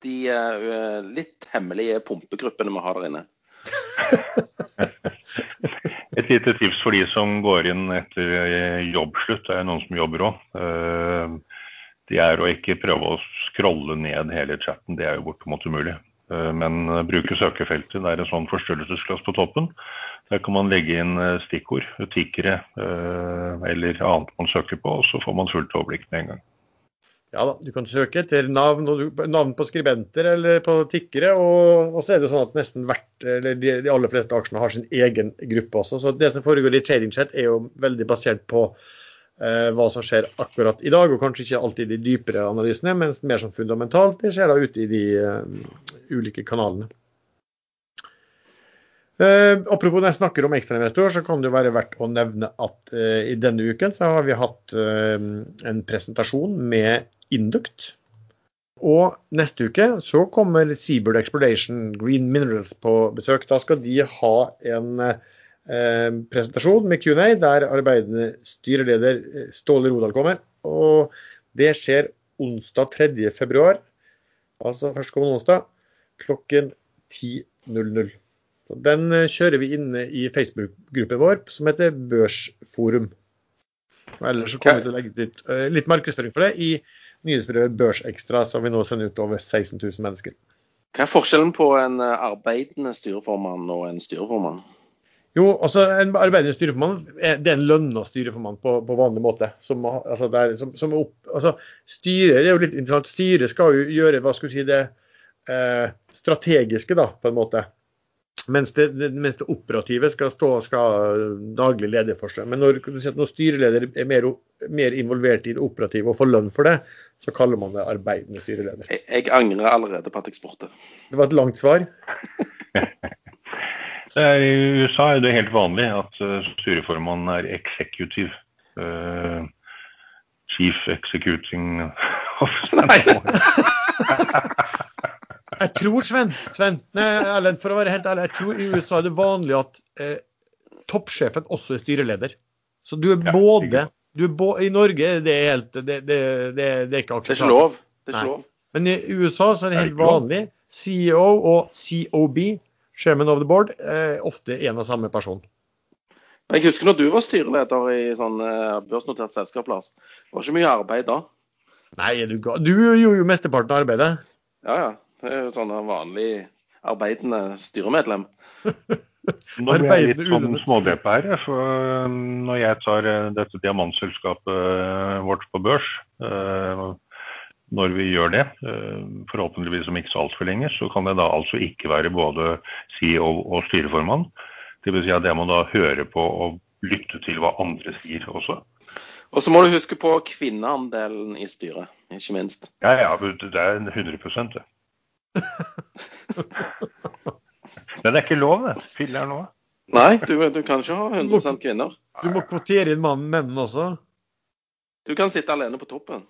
de eh, litt hemmelige pumpegruppene vi har der inne. Et lite tips for de som går inn etter eh, jobbslutt, det er noen som jobber òg. Det er å ikke prøve å scrolle ned hele chatten, det er jo bortimot umulig. Eh, Men bruke søkefeltet. Det er en sånn forstørrelsesglass på toppen. Der kan man legge inn eh, stikkord, tikkere eh, eller annet man søker på, og så får man fullt overblikk med en gang. Ja da, du kan søke etter navn, navn på skribenter eller på tikkere. Og, og så er det jo sånn at nesten hvert, eller de, de aller fleste aksjene har sin egen gruppe også. Så det som foregår i trading chat er jo veldig basert på eh, hva som skjer akkurat i dag, og kanskje ikke alltid de dypere analysene, mens mer som fundamentalt det skjer da ute i de uh, ulike kanalene. Eh, apropos når jeg snakker om ekstrainvestor, så kan det være verdt å nevne at eh, i denne uken så har vi hatt eh, en presentasjon med Induct. Og neste uke så kommer Seabird Exploration Green Minerals på besøk. Da skal de ha en eh, presentasjon med Q&A der arbeidende styreleder eh, Ståle Rodal kommer. Og det skjer onsdag 3. februar, altså førstkommende onsdag, klokken 10.00. Den eh, kjører vi inne i Facebook-gruppen vår som heter Børsforum. Og ellers så kommer vi til å legge ut eh, litt markedsføring for det i nyhetsbrevet Børsekstra, som vi nå sender ut over 16 000 mennesker. Hva er forskjellen på en eh, arbeidende styreformann og en styreformann? Jo, altså en arbeidende styreformann det er en lønna styreformann på, på vanlig måte. Som, altså, er, som, som opp, altså, styret er jo litt interessant. Styret skal jo gjøre hva skal vi si, det eh, strategiske, da, på en måte. Mens det, det, mens det operative skal stå skal daglig leder for seg. Men når, kan du si at når styreleder er mer, mer involvert i det operative og får lønn for det, så kaller man det arbeidende styreleder. Jeg, jeg angrer allerede på at jeg spurte. Det var et langt svar. I USA er det helt vanlig at eh, styreformannen er executive. Uh, chief executing officer. Jeg tror, Sven, Sven nei, Erlend, for å være helt ærlig, jeg tror i USA er det vanlig at eh, toppsjefen også er styreleder. Så du er Ja, både du er bo, I Norge er det helt Det, det, det, det er ikke Det er ikke akseptabelt. lov. Det er ikke lov. Men i USA så er det helt vanlig. CEO og COB, Chairman of the Board, er ofte en og samme person. Jeg husker når du var styreleder i sånn eh, børsnotert selskap, Lars. Det var ikke mye arbeid da. Nei, er du. Du gjorde jo mesteparten av arbeidet. Ja, ja. Det er jo sånn vanlig arbeidende styremedlem. Nå blir jeg litt sånn smådeppe her. For når jeg tar dette diamantselskapet vårt på børs, når vi gjør det, forhåpentligvis om ikke så altfor lenge, så kan jeg da altså ikke være både CEO og styreformann. Dvs. Si at jeg må da høre på og lytte til hva andre sier også. Og så må du huske på kvinneandelen i styret, ikke minst. Ja, ja, det er 100 det. Men det er ikke lov, det. Filler nå. Nei, du, du, kan ikke ha 100 kvinner. Du må kvotere inn mannen mennene også. Du kan sitte alene på toppen.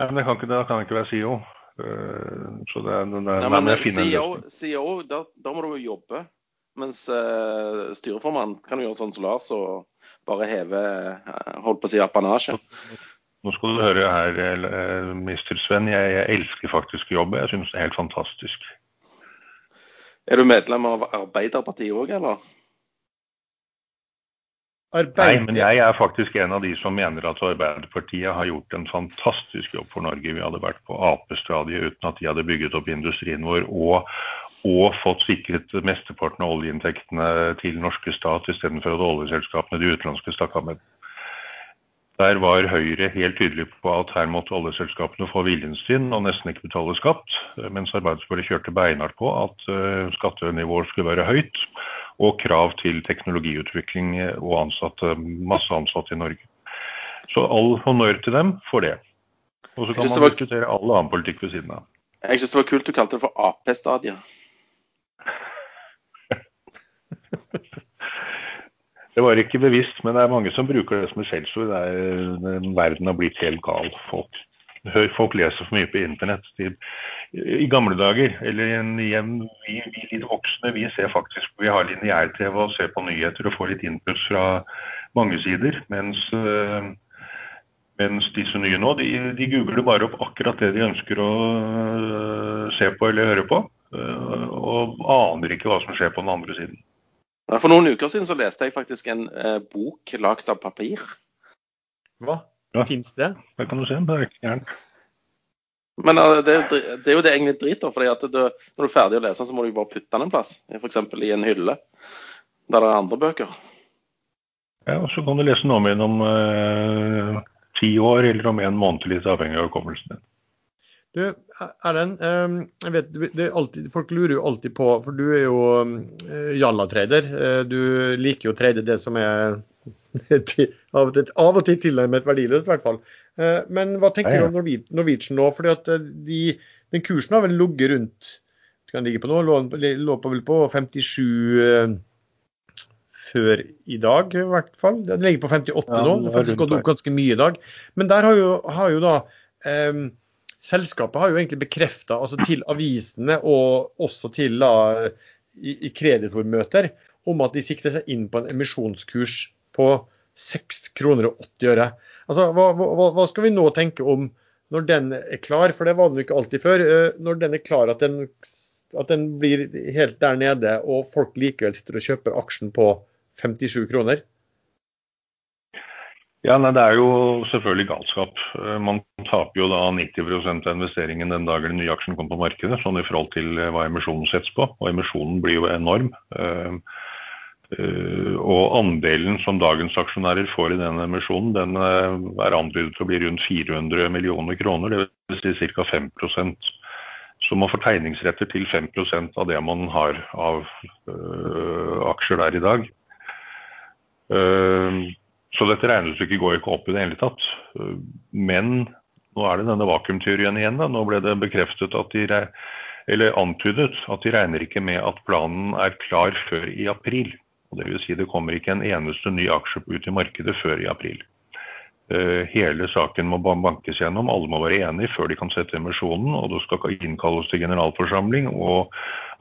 Nei, men det kan ikke, det kan ikke være CEO. Eh, så det, det, er, Nei, men CEO, CEO da, da, må du jo jobbe. Mens uh, styreformann kan du gjøre sånn som Lars og bare heve uh, holdt på å si apanasje. Nå skal du høre her, uh, mister Sven. Jeg, jeg, elsker faktisk å. Jeg syns det er helt fantastisk. Er du medlem av Arbeiderpartiet òg, eller? Nei, men jeg er faktisk en av de som mener at Arbeiderpartiet har gjort en fantastisk jobb for Norge. Vi hadde vært på Ap-stadiet uten at de hadde bygget opp industrien vår og, og fått sikret mesteparten av oljeinntektene til norske stat, istedenfor at oljeselskapene, de utenlandske, stakk av med. Der var Høyre helt tydelig på at her måtte oljeselskapene få viljen sin og nesten ikke betale skatt, mens Arbeiderpartiet kjørte beinhardt på at uh, skattenivået skulle være høyt, og krav til teknologiutvikling og ansatte, masse ansatte i Norge. Så all honnør til dem for det. Og så kan man var... diskutere all annen politikk ved siden av. Jeg syns det var kult du kalte det for Ap-stadiet. Det var ikke bevisst, men det er mange som bruker det som et skjellsord. Verden har blitt helt gal. Folk, folk leser for mye på internett. De, I gamle dager, eller igjen, vi, vi litt voksne, vi ser faktisk Vi har lineær-TV og ser på nyheter og får litt input fra mange sider. Mens, øh, mens disse nye nå, de, de, googler bare opp akkurat det de ønsker å øh, se på eller høre på. Og aner ikke hva som skjer på den andre siden. For noen uker siden så leste jeg faktisk en eh, bok lagd av papir. Hva? Ja. Fins det? Det kan du se. Det er ikke gærent. Men uh, det, det, er jo det egentlig drit fordi at det, når du er ferdig å lese, så må du bare putte den en plass. F.eks. i en hylle der det er andre bøker. Ja, og så kan du lese den om igjen om uh, ti år eller om en måned, litt avhengig av hukommelsen din. Du, Erlend. Ehm, jeg vet, alltid, Folk lurer jo alltid på, for du er jo jallatrader. Eh, du liker jo å trade det som er av og til, av og til tilnærmet verdiløst, i hvert fall. Eh, men hva tenker du om Norwegian nå? Fordi at de, den kursen har vel ligget rundt kan ligge på nå, lå, lå på vel på 57 før i dag, i hvert fall. Den ligger på 58 ja, nå. Har faktisk gått opp ganske mye i dag. Men der har jo, har jo da um, selskapet har jo egentlig bekrefta altså til avisene og også til da, i, i kreditormøter om at de sikter seg inn på en emisjonskurs på 6 kroner og 80 øre. Altså, hva, hva, hva, skal vi nå tenke om når den er klar, for det var den jo ikke alltid før. Eh, når den er klar, at den, at den blir helt der nede og folk likevel sitter og kjøper aksjen på 57 kroner? Ja, nei, Det er jo selvfølgelig galskap. Eh, man taper jo da 90% av investeringen den dagen den nye aksjen kommer på markedet, sånn i forhold til eh, hva emisjonen settes på. Og emisjonen blir jo enorm. Eh, og andelen som dagens aksjonærer får i den emisjonen, den er antydet til å bli rundt 400 millioner kroner, dvs. Si ca. 5 Så man får tegningsretter til 5% av det man har av aksjer der i dag. Så dette regnestykket går ikke opp i det hele tatt. Men nå er det denne vakuumteorien igjen. Da. Nå ble det bekreftet at de, eller antydet at de regner ikke med at planen er klar før i april. Dvs. si det kommer ikke en eneste ny aksje ut i markedet før i april. Eh, hele saken må bankes gjennom, alle må være enige før de kan sette emisjonen. Og det skal innkalles til generalforsamling, og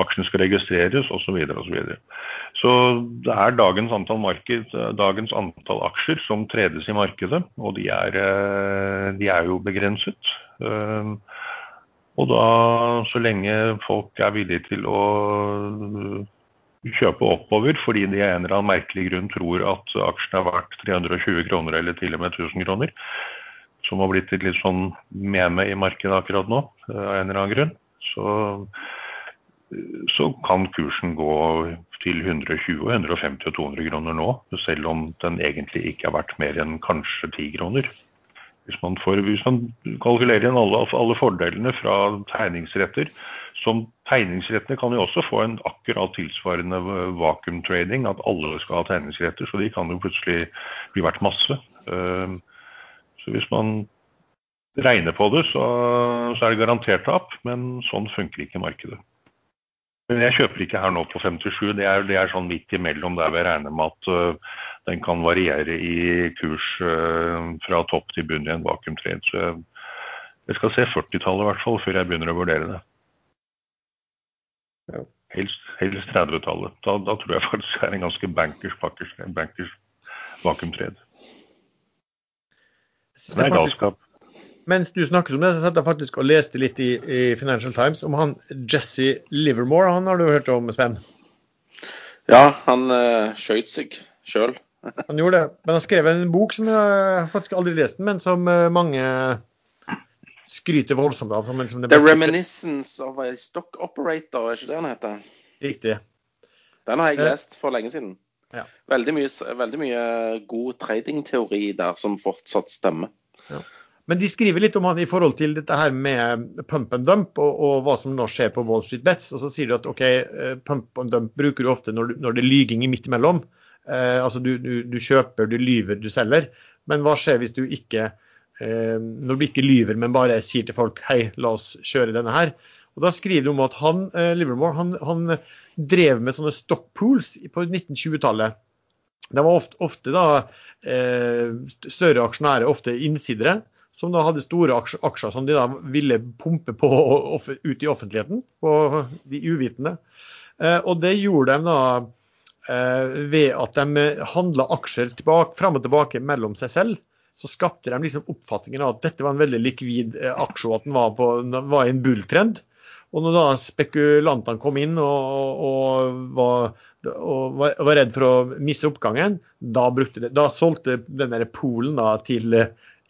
aksjen skal registreres osv. Så, videre, og så, videre. så det er dagens antall, marked, dagens antall aksjer som tredes i markedet, og de er, eh, de er jo begrenset. Eh, og da, så lenge folk er villige til å kjøpe oppover fordi de av en eller annen merkelig grunn tror at aksjen er verdt 320 kroner eller til og med 1000 kroner. Som har blitt et litt sånn meme i markedet akkurat nå, av en eller annen grunn. Så, så kan kursen gå til 120, 150 og 200 kroner nå, selv om den egentlig ikke har vært mer enn kanskje 10 kroner. Hvis man, får, hvis man kalkulerer inn alle, alle, fordelene fra tegningsretter, som tegningsrettene kan jo også få en akkurat tilsvarende vakuumtrading, at alle skal ha tegningsretter, så de kan jo plutselig bli verdt masse. Ehm, så hvis man regner på det, så, så er det garantert tap, men sånn funker ikke markedet. Men jeg kjøper ikke her nå på 57. Det er, det er sånn midt imellom der vi regner med at den kan variere i kurs uh, fra topp til bunn i en vakuumtrade. Så jeg, jeg skal se 40-tallet i hvert fall før jeg begynner å vurdere det. Ja. Helst, helst 30-tallet. Da, da, tror jeg faktisk det er en ganske bankers, bankers, bankers vakuumtrade. Det er galskap mens du snakket om det, så satt jeg faktisk og leste litt i, i Financial Times om han Jesse Livermore. Han har du hørt om, Sven? Ja, han uh, skøyt seg sjøl. Han gjorde det. Men han skrev en bok som jeg faktisk aldri lest, men som uh, mange skryter voldsomt av. Som, som The Reminiscence of a Stock Operator, er ikke det han heter? Riktig. Den har jeg eh, lest for lenge siden. Ja. Veldig, mye, veldig mye god tradingteori der som fortsatt stemmer. Ja. Men de skriver litt om han i forhold til dette her med pump and dump og, og hva som nå skjer på Wall Street Bets. Og så sier de at OK, eh, pump and dump bruker du ofte når, når det er lyging imellom. Eh, altså du, du, du, kjøper, du lyver, du selger. Men hva skjer hvis du ikke eh, når du ikke lyver, men bare sier til folk hei, la oss kjøre denne her. Og Da skriver de om at han, eh, Livermore han, han drev med sånne stockpools på 1920-tallet. Det var ofte, ofte da, eh, større aksjonærer, ofte innsidere som da hadde store aksjer som de da ville pumpe på ut i offentligheten, på de uvitende. Eh, og det gjorde de da ved at de handla aksjer tilbake, fram og tilbake mellom seg selv. Så skapte de liksom oppfatningen av at dette var en veldig likvid eh, aksje, og at den var, på, var i en bulltrend. Og når da spekulantene kom inn og, og, var, og, var, redd for å miste oppgangen, da, det, da solgte den der Polen da til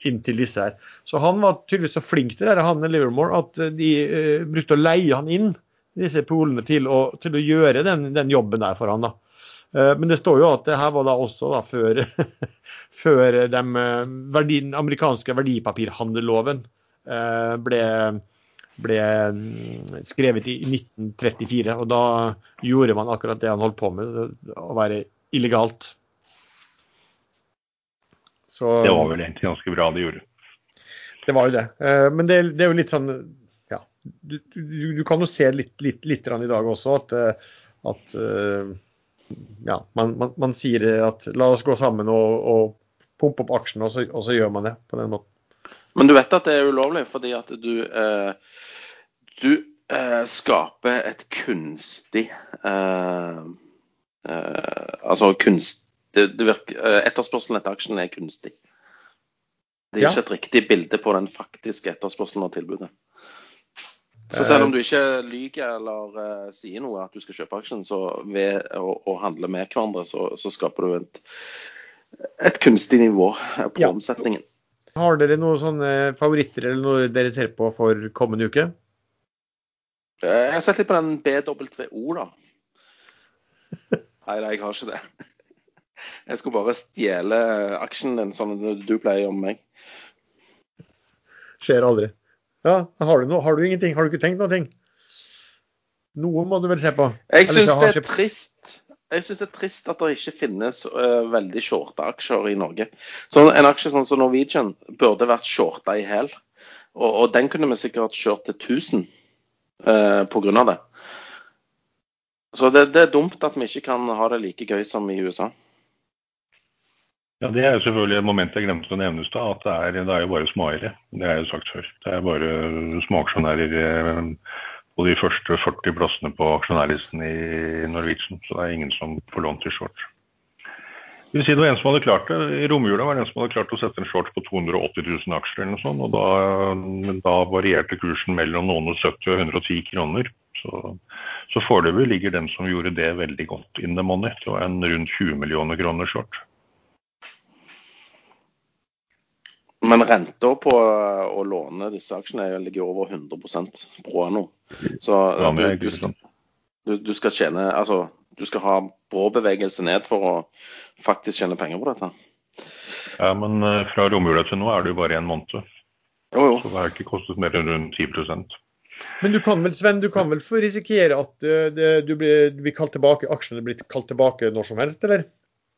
inntil disse her. Så han var tydeligvis så flink til det, han Livermore, at de uh, brukte å leie han inn disse polene til å, til å gjøre den, den, jobben der for han. da. Uh, men det står jo at det her var da også da før, før den uh, verdi, den amerikanske verdipapirhandelloven ble, ble mm, skrevet i 1934. Og da gjorde man akkurat det han holdt på med, å være illegalt. Så, det var vel egentlig ganske bra de gjorde. Det var jo det. Eh, men det, det er jo litt sånn Ja. Du, du, du kan jo se litt, litt, litt i dag også at, eh, at eh, ja, man, man, man, sier at la oss gå sammen og, og pumpe opp aksjene, og, og, så gjør man det på den måten. Men du vet at det er ulovlig fordi at du, eh, du eh, skaper et kunstig eh, Altså kunst, det, det virker, eh, etterspørselen etter aksjen er kunstig. Det er ja. ikke et riktig bilde på den faktiske etterspørselen av tilbudet. Så selv om du ikke lyver eller uh, sier noe at du skal kjøpe aksjen, så ved å, å handle med hverandre, så, så skaper du et, et, kunstig nivå på ja. omsetningen. Har dere noen sånne favoritter eller noe dere ser på for kommende uke? Jeg har sett litt på den BWO, da. Nei, nei, jeg har ikke det. Jeg skulle bare stjele aksjen din, sånn du pleier om meg. Skjer aldri. Ja, har du, noe, har du ingenting? Har du ikke tenkt noe? Noe må du vel se på? Jeg syns det er trist. Jeg syns det er trist at det ikke finnes uh, veldig shorte aksjer i Norge. Så En aksje sånn som Norwegian burde vært shorta i hæl. Og, og, den kunne vi sikkert kjørt til 1000 uh, pga. det. Så det, det, er dumt at vi ikke kan ha det like gøy som i USA. Ja, Det er jo selvfølgelig et moment jeg glemte å nevne i. At det er, det er, jo bare småeiere. Det jeg jo sagt før. Det er bare småaksjonærer eh, på de første 40 plassene på aksjonærlisten i Norwegian. Så det er ingen som får lånt til short. Det vil si det var en som hadde klart det. I romjula var det en som hadde klart å sette en short på 280 000 aksjer eller noe sånt. Og da, da varierte kursen mellom noen og 70 og 110 kroner. Så, så foreløpig ligger den som gjorde det veldig godt in the money. Det var en rundt 20 millioner kroner short. Men renta på å låne disse aksjene ligger over 100% pro anno. Så du, du, skal, du, du skal tjene Altså, du skal ha brå bevegelse ned for å faktisk tjene penger på dette. Ja, men eh, fra romjula til nå er det jo bare en måned. Jo, jo. Så det har ikke kostet mer enn rundt 10% Men du kan vel, Sven, du kan vel få risikere at eh, det, du, blir, du blir kalt tilbake, aksjene blir kalt tilbake når som helst, eller?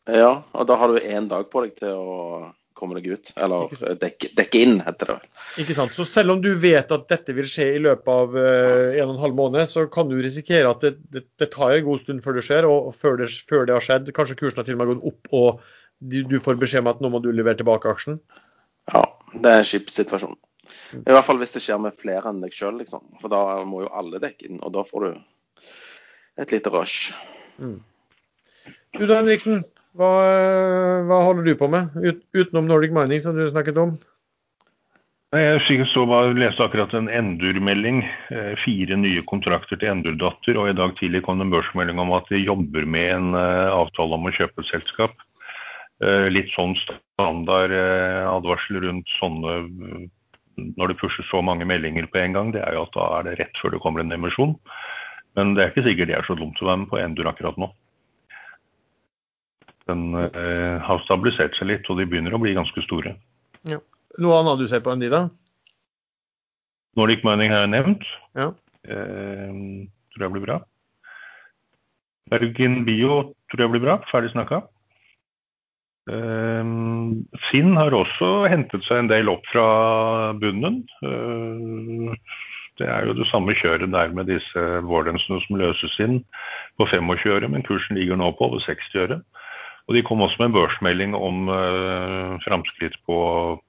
Ja, og da har du én dag på deg til å komme deg ut. Eller dekke, dekke inn, heter det vel. Ikke sant? Så selv om du vet at dette vil skje i løpet av eh, en og en halv måned, så kan du risikere at det, det, det tar en god stund før det skjer, og før det, før det har skjedd. Kanskje kursen har til og med gått opp, og du, du får beskjed om at nå må du levere tilbake aksjen. Ja, det er en kjip situasjon. I hvert fall hvis det skjer med flere enn deg sjøl, liksom. For da må jo alle dekke inn, og da får du et lite rush. Du da, Henriksen. Hva, hva holder du på med, Ut, utenom Nordic Mining, som du snakket om? Jeg så bare leste akkurat en Endur-melding. eh, Fire nye kontrakter til Endur-datter. Og i dag tidlig kom det en børsmelding om at de jobber med en eh, avtale om å kjøpe et selskap. Eh, Litt sånn standard eh, advarsel rundt sånne eh, Når det pushes så mange meldinger på en gang, det er jo at da er det rett før det kommer en emisjon. Men det er ikke sikkert det er så dumt å være med på Endur akkurat nå. Den eh, har stabilisert seg litt, og de begynner å bli ganske store. Noe annet du ser på enn de, da? Nordic Mining har jeg nevnt. Ja. Eh, tror jeg blir bra. Bergen Bio tror jeg blir bra. Ferdig snakka. Eh, Finn har også hentet seg en del opp fra bunnen. Eh, det er jo det samme kjøret der med disse vårdensene som løses inn på 25 øre, men kursen ligger nå på over 60 øre. Og De kom også med en børsmelding om eh, framskritt på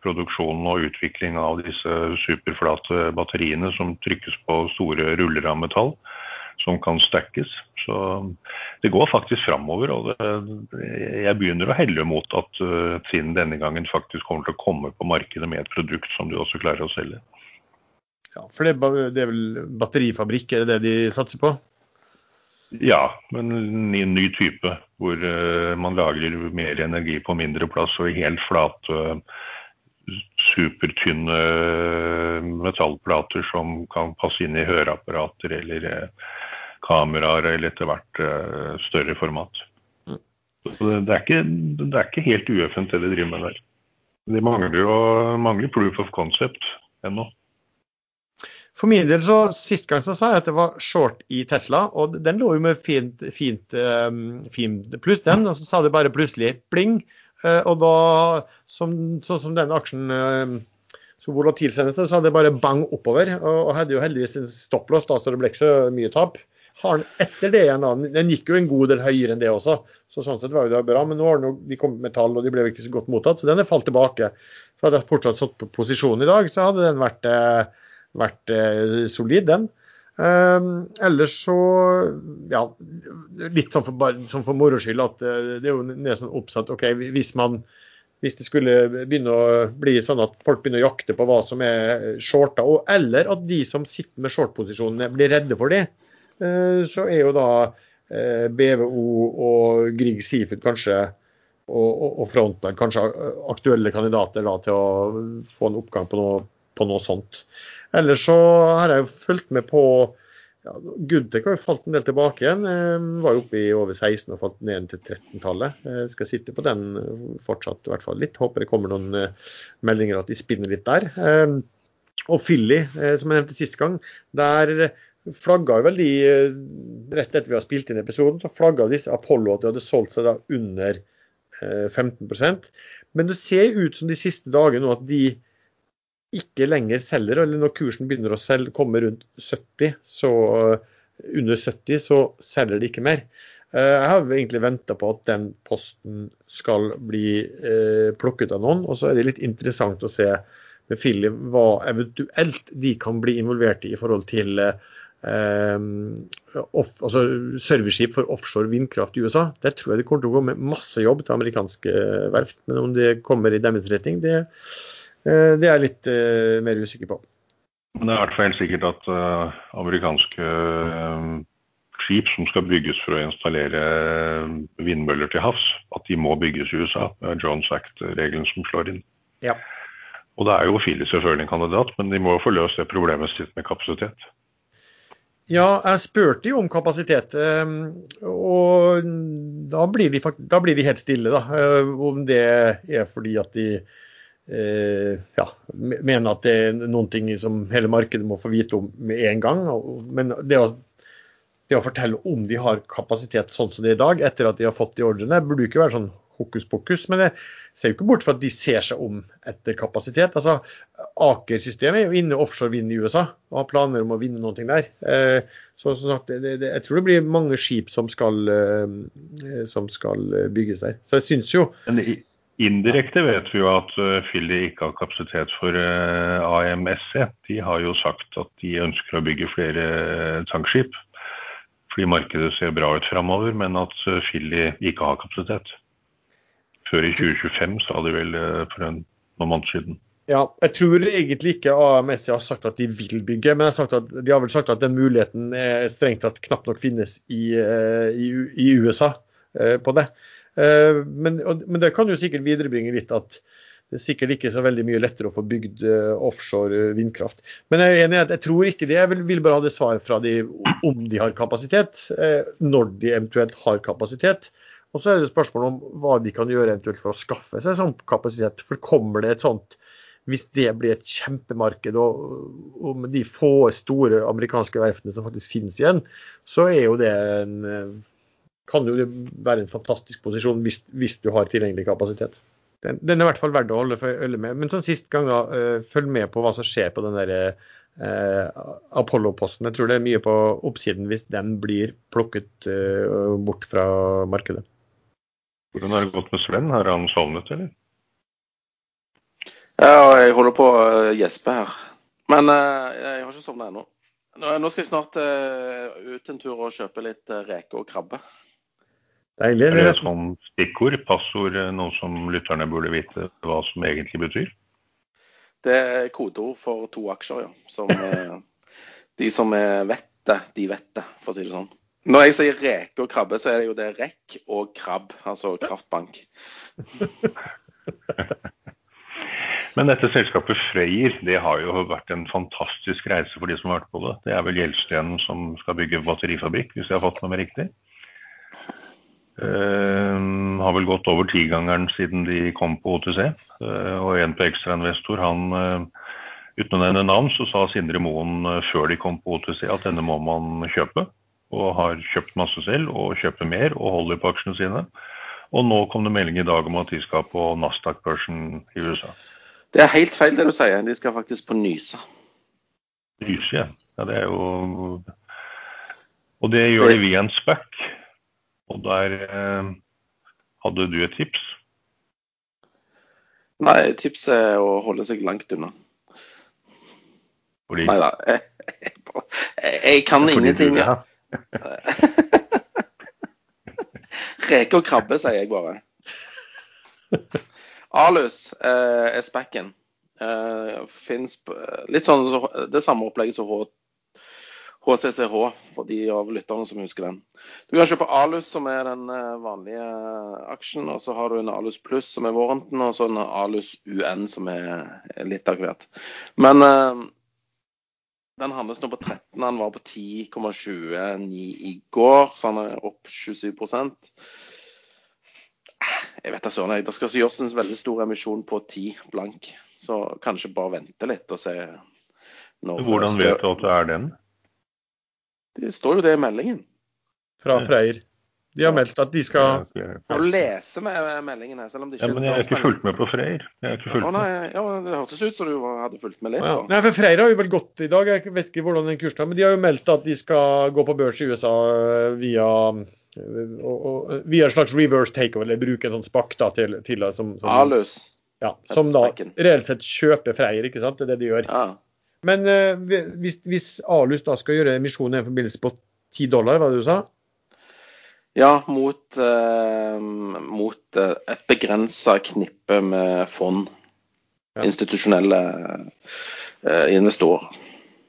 produksjonen og utvikling av disse superflate batteriene som trykkes på store ruller av metall, som kan stackes. Så det går faktisk framover. Og det, jeg begynner å helle mot at uh, Trinn denne gangen faktisk kommer til å komme på markedet med et produkt som de også klarer å selge. Ja, for det, det er vel batterifabrikk, er det det de satser på? Ja, men en ny, type hvor eh, man lagrer mer energi på mindre plass og i helt flate, supertynne eh, metallplater som kan passe inn i høreapparater eller eh, kameraer eller etter hvert eh, større format. Mm. Så det, er ikke, det er ikke helt uøffent det de driver med der. De mangler jo mangler proof of concept ennå. For min del så Sist gang så sa jeg at det var short i Tesla, og den lå jo med fint, fint, um, fint pluss, den. Og så sa det bare plutselig bling. Uh, og da, som, sånn som den aksjen uh, så volatil senest, så hadde det bare bang oppover. Og, og hadde jo heldigvis en stopplås, da, så det ble ikke så mye tap. Har den etter det igjen, da. Den gikk jo en god del høyere enn det også, så sånn sett var jo det bra. Men nå har den jo, de kommet med tall, og de ble jo ikke så godt mottatt, så den er falt tilbake. Så hadde jeg fortsatt stått på posisjon i dag, så hadde den vært eh, vært eh, solid, den. Um, ellers så ja, litt sånn for, bare, sånn for moro skyld at eh, det er jo nesten oppsatt OK, hvis man hvis det skulle begynne å bli sånn at folk begynner å jakte på hva som er shorta, og, eller at de som sitter med short-posisjonene blir redde for det, eh, så er jo da BVO og Grieg Seafood kanskje og, og Frontline kanskje aktuelle kandidater da, til å få en oppgang på noe, på noe sånt. Ellers så har jeg jo fulgt med på ja, Goodtech har jo falt en del tilbake igjen. Eh, var jo oppe i over 16 og falt ned til 13-tallet. Eh, skal sitte på den fortsatt i hvert fall litt. Håper det kommer noen eh, meldinger at de spinner litt der. Eh, og Philly, eh, som jeg nevnte sist gang, der flagga jo vel de eh, Rett etter vi har spilt inn episoden, så flagga disse Apollo at de hadde solgt seg da under eh, 15% Men det ser ut som de siste dagene nå at de ikke lenger selger, eller når kursen begynner å selge, komme rundt 70, så eh, under 70, så selger de ikke mer. Eh, Jeg har egentlig venta på at den posten skal bli eh, plukket av noen. Og så er det litt interessant å se med Philip hva eventuelt de kan bli involvert i i forhold til eh, off, altså serviceskip for offshore vindkraft i USA. Der tror jeg det kommer til å gå med masse jobb til amerikanske verft. Men om det kommer i deres retning, det, det er jeg litt eh, mer usikker på. Men det er i hvert fall helt sikkert at uh, amerikanske skip som skal bygges for å installere vindmøller til havs, at de må bygges i USA. Det er Jones Act-regelen som slår inn. Ja. Og det er jo Philly selvfølgelig en kandidat, men de må jo få løst det problemet sitt med kapasitet. Ja, jeg spurte jo om kapasitet, og da blir, de, da blir de, helt stille, da. Eh, om det er fordi at de eh, ja, mener at det er noen ting som hele markedet må få vite om med en gang. Men det å, det å fortelle om de har kapasitet sånn som det er i dag, etter at de har fått de ordrene, burde jo ikke være sånn hokus pokus. Men jeg ser jo ikke bort fra at de ser seg om etter kapasitet. Altså, Aker-systemet er jo inne offshore vind i USA og har planer om å vinne noe der. Eh, så som sagt, jeg tror det blir mange skip som skal, eh, som skal bygges der. Så jeg syns jo indirekte vet vi jo at uh, Philly ikke har kapasitet for AMSE. AMSC. De har jo sagt at de ønsker å bygge flere tankskip. Fordi markedet ser bra ut framover, men at Philly ikke har kapasitet før i 2025, sa de vel eh, for en, noen måneder siden. Ja, jeg tror egentlig ikke AMSE har sagt at de vil bygge, men har at, de har vel sagt at den muligheten er strengt tatt knapt nok finnes i, eh, i, i USA eh, på det. Men, men, det kan jo sikkert viderebringe litt at det er sikkert ikke så veldig mye lettere å få bygd offshore vindkraft. Men jeg er enig i at jeg tror ikke det. Jeg vil, vil bare ha det svar fra de om de har kapasitet, når de eventuelt har kapasitet. Og så er det spørsmålet om hva de kan gjøre eventuelt for å skaffe seg sånn kapasitet. For kommer det et sånt Hvis det blir et kjempemarked, og, med de få store amerikanske verftene som faktisk finnes igjen, så er jo det en kan jo være en fantastisk posisjon hvis, hvis du har tilgjengelig kapasitet. Den, den, er i hvert fall verdt å holde følge med. Men sånn sist gang, da, uh, følg med på hva som skjer på den der uh, Apollo-posten. Jeg tror det er mye på oppsiden hvis den blir plukket uh, bort fra markedet. Hvordan har det gått med Sven? Har han sovnet, eller? Ja, jeg holder på å gjespe her. Men uh, jeg har ikke sovna ennå. Nå skal jeg snart uh, ut en tur og kjøpe litt uh, reke og krabbe. Deilig. Er det sånn stikkord, passord, noe som lytterne burde vite hva som egentlig betyr? Det er kodeord for to aksjer, ja. Som de som vet det, de vet det, for å si det sånn. Når jeg sier reke og krabbe, så er det jo det rekk og krabb, altså kraftbank. Men dette selskapet Freyr det har jo vært en fantastisk reise for de som har vært på det. Det er vel Gjeldstenen som skal bygge batterifabrikk, hvis jeg har fått med meg riktig. Uh, har vel gått over tigangeren siden de kom på OTC. Uh, og en på ekstrainvestor, han uh, uten å nevne navn, så sa Sindre Moen før de kom på OTC at denne må man kjøpe og har kjøpt masse selv og kjøper mer og holder på aksjene sine. Og nå kom det melding i dag om at de skal på Nasdaq-børsen i USA. Det er helt feil det du sier. De skal faktisk på Nysa. Nyse, ja. ja. Det er jo Og det gjør de via en SPAC. Og der eh, hadde du et tips? Nei, tipset er å holde seg langt unna. Fordi? Nei da. Jeg, jeg, jeg kan ingenting. Du, ja. Reke og krabbe, sier jeg bare. Alus eh, er spekken. Eh, litt sånn det samme opplegget som HCCH, for de av lytterne som husker den. Du kan kjøpe Alus, som er den eh, vanlige aksjen. og Så har du en Alus Pluss, som er vårenten, og så en Alus UN, som er litt av hvert. Men eh, den handles nå på 13, Den var på 10,29 i går, så den er opp 27 Jeg vet da søren. Det skal gjøres en veldig stor emisjon på 10 blank. Så kanskje bare vente litt og se Hvordan vet du at det er den? Det står jo det i meldingen. Fra Freyr. De har meldt at de skal Nå lese med meldingen her? selv om de ikke... Ja, men jeg har ikke fulgt med på Freyr. Jeg ja, nei, ja, Det hørtes ut som du hadde fulgt med litt. Ja. Nei, for Freyr har jo vel gått i dag. Jeg vet ikke hvordan den kursen er. Men de har jo meldt at de skal gå på børs i USA eh, via, og, og, via en slags reverse takeover, eller bruke en sånn spakk da, til, til som, som, Alus. Ja, som da reelt sett kjøper Freyr, ikke sant? Det er det de gjør. Ja. Men uh, hvis, hvis, Alus da skal gjøre emisjon i en forbindelse på 10 dollar, hva det du sa? Ja, mot, eh, mot eh, et begrensa knippe med fond. Ja. Institusjonelle eh, investorer.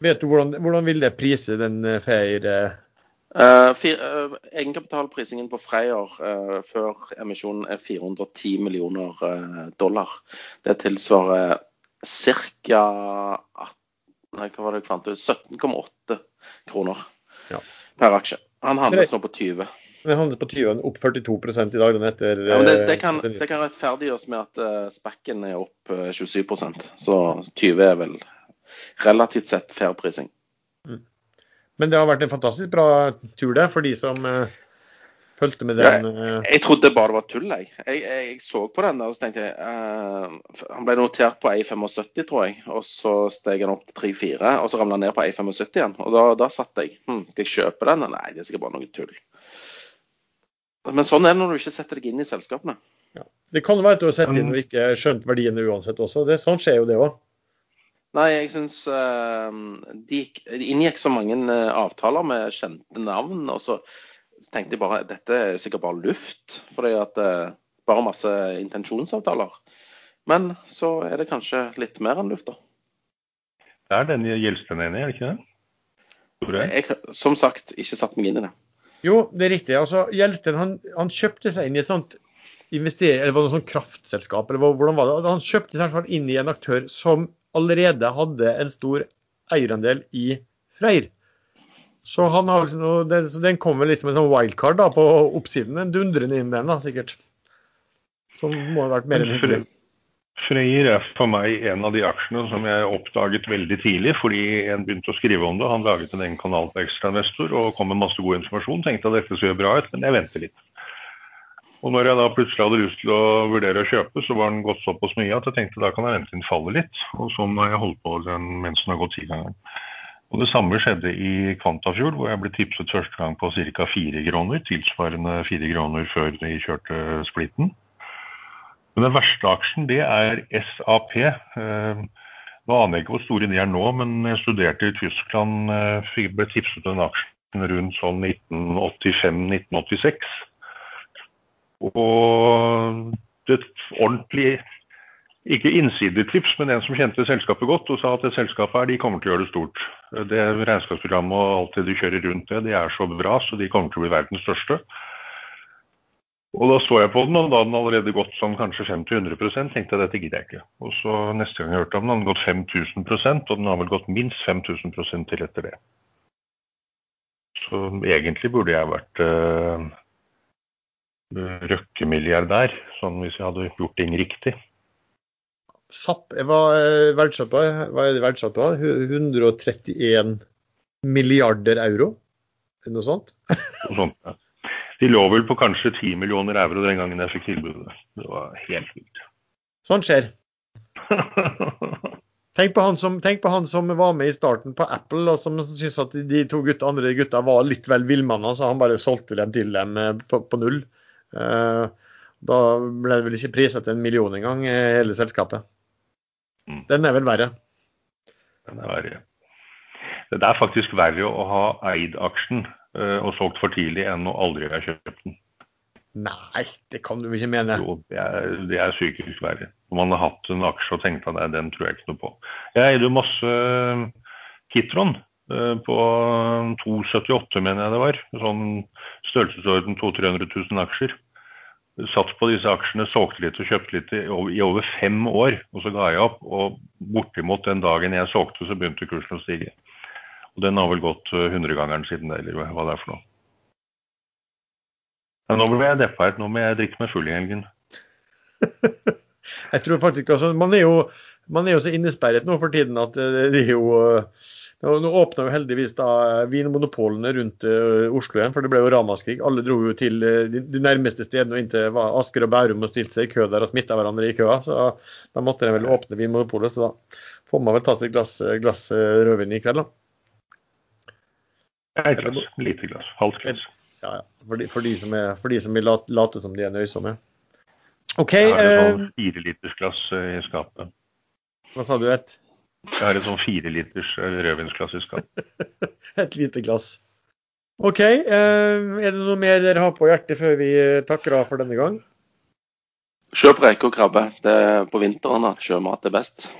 Vet du hvordan, hvordan vil det prise den Freyr? Eh, Eh, eh, egenkapitalprisingen på Freyr eh, før emisjonen er 410 millioner eh, dollar. Det tilsvarer ca. Nei, hva var det jeg fant ut? 17,8 kroner Ja. per aksje. Han handles nå på 20. Den handles på 20, opp 42 i dag. Den etter Ja, men det, det, eh, kan, det kan rettferdiggjøres med at uh, spekken er opp uh, 27% Så 20 er vel relativt sett fair prising. Men det har vært en fantastisk bra tur, det, for de som eh, fulgte med den. ja, Jeg trodde bare det var tull, jeg. Jeg, jeg, jeg så på den der og så tenkte jeg uh, Han ble notert på 1,75, tror jeg. Og så steg han opp til 3,4, og så ramla han ned på 1,75 igjen. Og da, da satt jeg. Hm, skal jeg kjøpe den? Nei, det er sikkert bare noe tull. Men sånn er det når du ikke setter deg inn i selskapene. Det kan være at du har sett inn og ikke skjønt verdiene uansett også. Det, sånn skjer jo det òg. Nei, jeg syns de, de inngikk så mange eh, avtaler med kjente navn, og så tenkte jeg bare dette er sikkert bare luft. Fordi at eh, Bare masse intensjonsavtaler. Men så er det kanskje litt mer enn luft, da. Det er den Gjelsten enig i, er det ikke det? Tror jeg. Jeg har som sagt ikke satt meg inn i det. Jo, det er riktig. Altså, Gjelsten han, han kjøpte seg inn i et sånt invester, eller var det noe sånt kraftselskap, eller hvordan var det? Han kjøpte seg i hvert fall inn i en aktør som allerede hadde en stor eierandel i Freyr. Så, han har, liksom den, så den kommer litt som en sånn wildcard da, på oppsiden. En dundrende inn den, da, sikkert. Som må ha vært mer enn hyggelig. Freyr er for meg en av de aksjene som jeg oppdaget veldig tidlig, fordi en begynte å skrive om det. Han laget en egen kanal på Ekstrainvestor og kom med masse god informasjon. Tenkte at dette ser bra ut, men jeg venter litt. Og når jeg da plutselig hadde lyst til å vurdere å kjøpe, så var den gått såpass mye at jeg tenkte da kan jeg vente den faller litt. Og sånn har jeg holdt på den mens den har gått ti ganger. Og Det samme skjedde i Kvantafjord, hvor jeg ble tipset første gang på ca. 4 kroner. Tilsvarende 4 kroner før de kjørte splitten. Men den verste aksjen, det er SAP. Eh, Nå aner jeg ikke hvor store de er nå, men jeg studerte i Tyskland, eh, ble tipset den aksjen rundt sånn 1985-1986. Og det ordentlig ikke innsidertips, men en som kjente selskapet godt og sa at det selskapet her, de kommer til å gjøre det stort. Det regnskapsprogrammet og alt det de kjører rundt det, det er så bra, så de kommer til å bli verdens største. Og da så jeg på den, og da hadde den allerede gått sånn kanskje 50-100 tenkte jeg dette gidder jeg ikke. Og så neste gang jeg hørte om den, hadde den gått 5000% og den har vel gått minst 5000% til etter det. Så egentlig burde jeg vært uh, røkkemilliardær, sånn hvis jeg hadde gjort ting riktig. SAP hva er verdsatt på? Hva er det verdsatt på? 131 milliarder euro? Noe sånt? Noe sånt, ja. De lå vel på kanskje 10 millioner euro den gangen jeg fikk tilbudet. Det var helt vilt. Sånn skjer. Tenk på, som, tenk på han som var med i starten på Apple, og som syntes at de to gutta, andre gutta var litt vel villmanna, så han bare solgte dem til dem eh, på, på null. Eh, da ble det vel ikke priset en million engang, eh, hele selskapet. Mm. Den er vel verre. Den er verre. Det er faktisk verre å ha eid aksjen eh, og solgt for tidlig enn å aldri ha kjøpt den. Nei, det kan du ikke mene. Jo, det er, det er psykisk verre. Når man har hatt en aksje og tenkt at nei, den tror jeg ikke noe på. Jeg eide jo masse eh, Kitron eh, på 2,78 mener jeg det var. Sånn størrelsesorden 200 000-300 000 aksjer. Satt på disse aksjene, solgte litt og kjøpte litt i over, fem år. Og så ga jeg opp. Og bortimot den dagen jeg solgte, så begynte kursen å stige. Og den har vel gått eh, hundregangeren siden det, eller hva det er for noe. Ja, nå ble jeg deppa helt. Nå må jeg drikke meg full i helgen. Jeg tror faktisk altså, Man er jo, man er jo så innesperret nå for tiden at eh, det er jo eh, Nå åpna jo heldigvis da vinmonopolene rundt eh, Oslo igjen, for det ble jo ramaskrik. Alle dro jo til eh, de, nærmeste stedene og inntil var Asker og Bærum og stilte seg i kø der og smitta hverandre i køa. Så da måtte de vel åpne Vinmonopolet. Så da får man vel ta seg et glass, glass eh, rødvin i kveld, da. Et glass. Lite glass. Halvt glass. Ja, ja. For de, for de som, er, for de som vil late, som de er nøysomme. OK. Jeg har et Eh, firelitersglass i skapet. hva sa du? Et, Jeg har et sånn fireliters rødvinsglass i skapet. et lite glass. OK. Eh, er det noe mer dere har på hjertet før vi eh, takker av for denne gang? Kjøp reker og krabbe. Det er på vinteren at sjømat er best.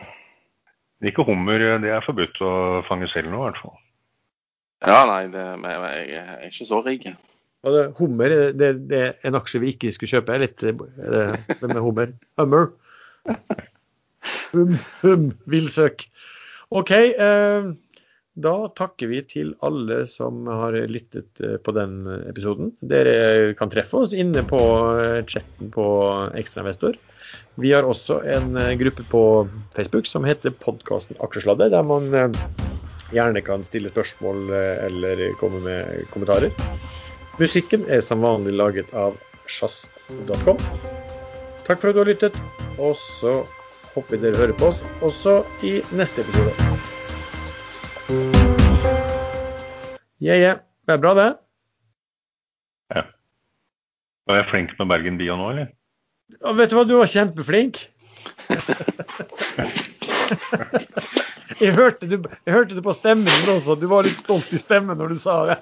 Ikke hummer, det er forbudt å fange selv nå, i hvert fall. Ja, nei, det, jeg, jeg er ikke så rik. Hummer det, det er en aksje vi ikke skulle kjøpe. Litt, er det, hvem er hummer? Hummer. Hum, hum, villsøk. OK. Eh, da takker vi til alle som har lyttet eh, på den episoden. Dere kan treffe oss inne på eh, chatten på Ekstrainvestor. Vi har også en gruppe på Facebook som heter podkasten Aksjesladder, der man gjerne kan stille spørsmål eller komme med kommentarer. Musikken er som vanlig laget av sjazz.com. Takk for at du har lyttet, og så håper dere hører på oss også i neste episode. Yeah, yeah. Det er bra, det. Ja. Var jeg flink med Bergen Bio nå, eller? Ja, vet du hva, du var kjempeflink. jeg, hørte du, jeg hørte det på stemmen din også, du var litt stolt i stemmen når du sa det.